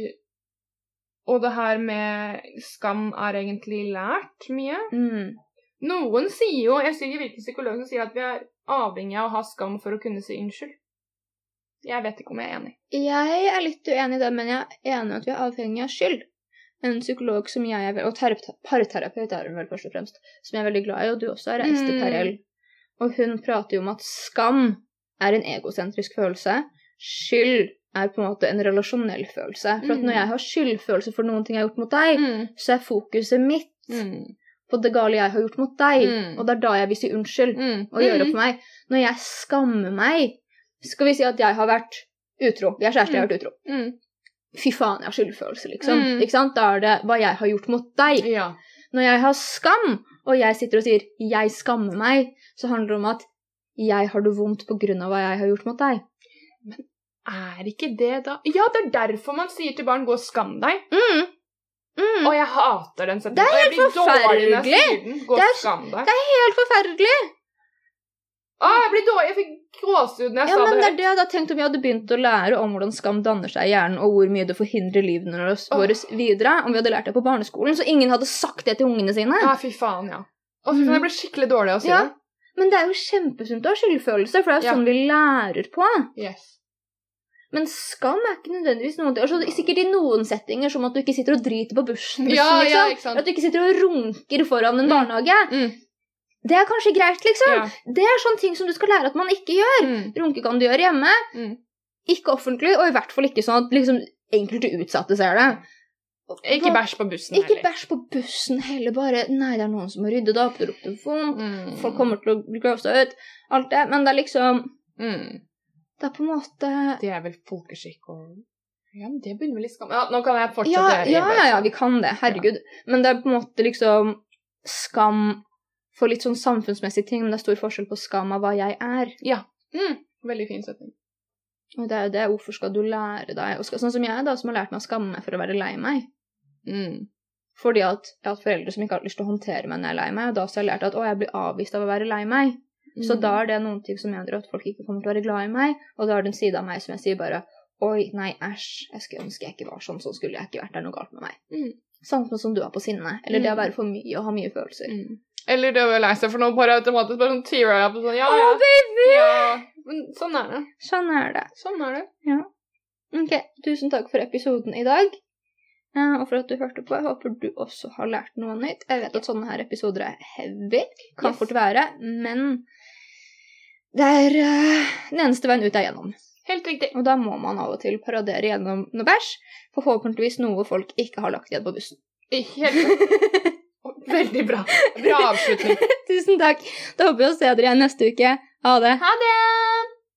og det her med skam er egentlig lært mye. Mm. Noen sier jo, jeg sier hvilken psykolog som sier at vi er avhengig av å ha skam for å kunne si unnskyld. Jeg vet ikke om jeg er enig. Jeg er litt uenig i det, men jeg er enig i at vi er avhengig av skyld. En psykolog som jeg er Og parterapeut er hun vel først og fremst, som jeg er veldig glad i, og du også har reist til Mm. Perel. Og hun prater jo om at skam er en egosentrisk følelse. Skyld er på en måte en relasjonell følelse. For at Mm. når jeg har skyldfølelse for noen ting jeg har gjort mot deg, Mm. så er fokuset mitt Mm. På det gale jeg har gjort mot deg. Mm. Og det er da jeg vil si unnskyld Mm. og gjøre opp for meg. Når jeg skammer meg, skal vi si at jeg har vært utro. Vi er kjærester, jeg har vært utro. Mm. Fy faen, jeg har skyldfølelse, liksom. Mm. Ikke sant? Da er det hva jeg har gjort mot deg. Ja. Når jeg har skam, og jeg sitter og sier 'jeg skammer meg', så handler det om at jeg har det vondt av hva jeg har gjort mot deg. Men Er ikke det da Ja, det er derfor man sier til barn 'gå og skam deg'. Mm. Mm. Og jeg hater den setningen. Det er helt forferdelig. Det er-. Det er helt forferdelig! Å, jeg blir dårlig. Jeg fikk gråsehud når jeg Ja, sa men det. det er det tenkt om vi hadde begynt å lære om hvordan skam danner seg i hjernen, og hvor mye det forhindrer livene våre oh. videre, om vi hadde lært det på barneskolen, så ingen hadde sagt det til ungene sine. Ja, fy faen, ja. Å, fy faen, jeg ble skikkelig dårlig av å si Ja. Men det er jo kjempesunt å ha skyldfølelse, for det er jo Ja. sånn vi lærer på. Yes. Men skam er ikke nødvendigvis noe altså, Sikkert i noen settinger, som at du ikke sitter og driter på bussen, Ja, liksom. ja. At du ikke sitter og runker foran en Mm. barnehage. Mm. Det er kanskje greit, liksom. Ja. Det er sånne ting som du skal lære at man ikke gjør. Mm. Runke kan du gjøre hjemme, Mm. ikke offentlig, og i hvert fall ikke sånn at liksom, enkelte utsatte ser det. Ikke bæsj på bussen Ikke bæsj på bussen heller, bare Nei, det er noen som må rydde det opp, det lukter vondt, Mm. folk kommer til å grove seg ut, alt det. Men det er liksom mm. Det er på en måte Det er vel folkeskikk og Ja, men det begynner vel i skam Ja, nå kan jeg fortsette. Ja, ja, ja, ja, vi kan det. Herregud. Men det er på en måte liksom skam for litt sånn samfunnsmessige ting, men det er stor forskjell på skam av hva jeg er. Mm. Veldig fin setning. Og det er jo det, hvorfor skal du lære deg skal, Sånn som jeg, da, som har lært meg å skamme meg for å være lei meg. Mm. Fordi at jeg har hatt foreldre som ikke har hatt lyst til å håndtere meg når jeg er lei meg, og da så har jeg lært at å, jeg blir avvist av å være lei meg. Så Mm. da er det noen ting som gjør at folk ikke kommer til å være glad i meg, og da er det en side av meg som jeg sier bare Oi, nei, æsj, jeg skulle ønske jeg ikke var sånn, sånn skulle jeg ikke vært, det er noe galt med meg. Mm. Samme som du er på sinne, eller det å Mm. være for mye og ha mye følelser. Mm. Eller det å være lei seg for noe, bare automatisk bare sånn tear up og sånn, ja, Å, Oh, baby! ja. Men sånn er det. Sånn er det. Sånn er det. Ok, tusen takk for episoden i dag. eh, og for at du hørte på. Jeg håper du også har lært noe nytt. Jeg vet at sånne her episoder er heavy. Kan Yes. fort være. Men det er uh, den eneste veien ut er gjennom. Helt riktig. Og da må man av og til paradere gjennom noe bæsj. Forhåpentligvis noe folk ikke har lagt igjen på bussen. Helt. Veldig bra. Bra avslutning. Tusen takk. Da håper vi å se dere igjen neste uke. Ha det. Ha det!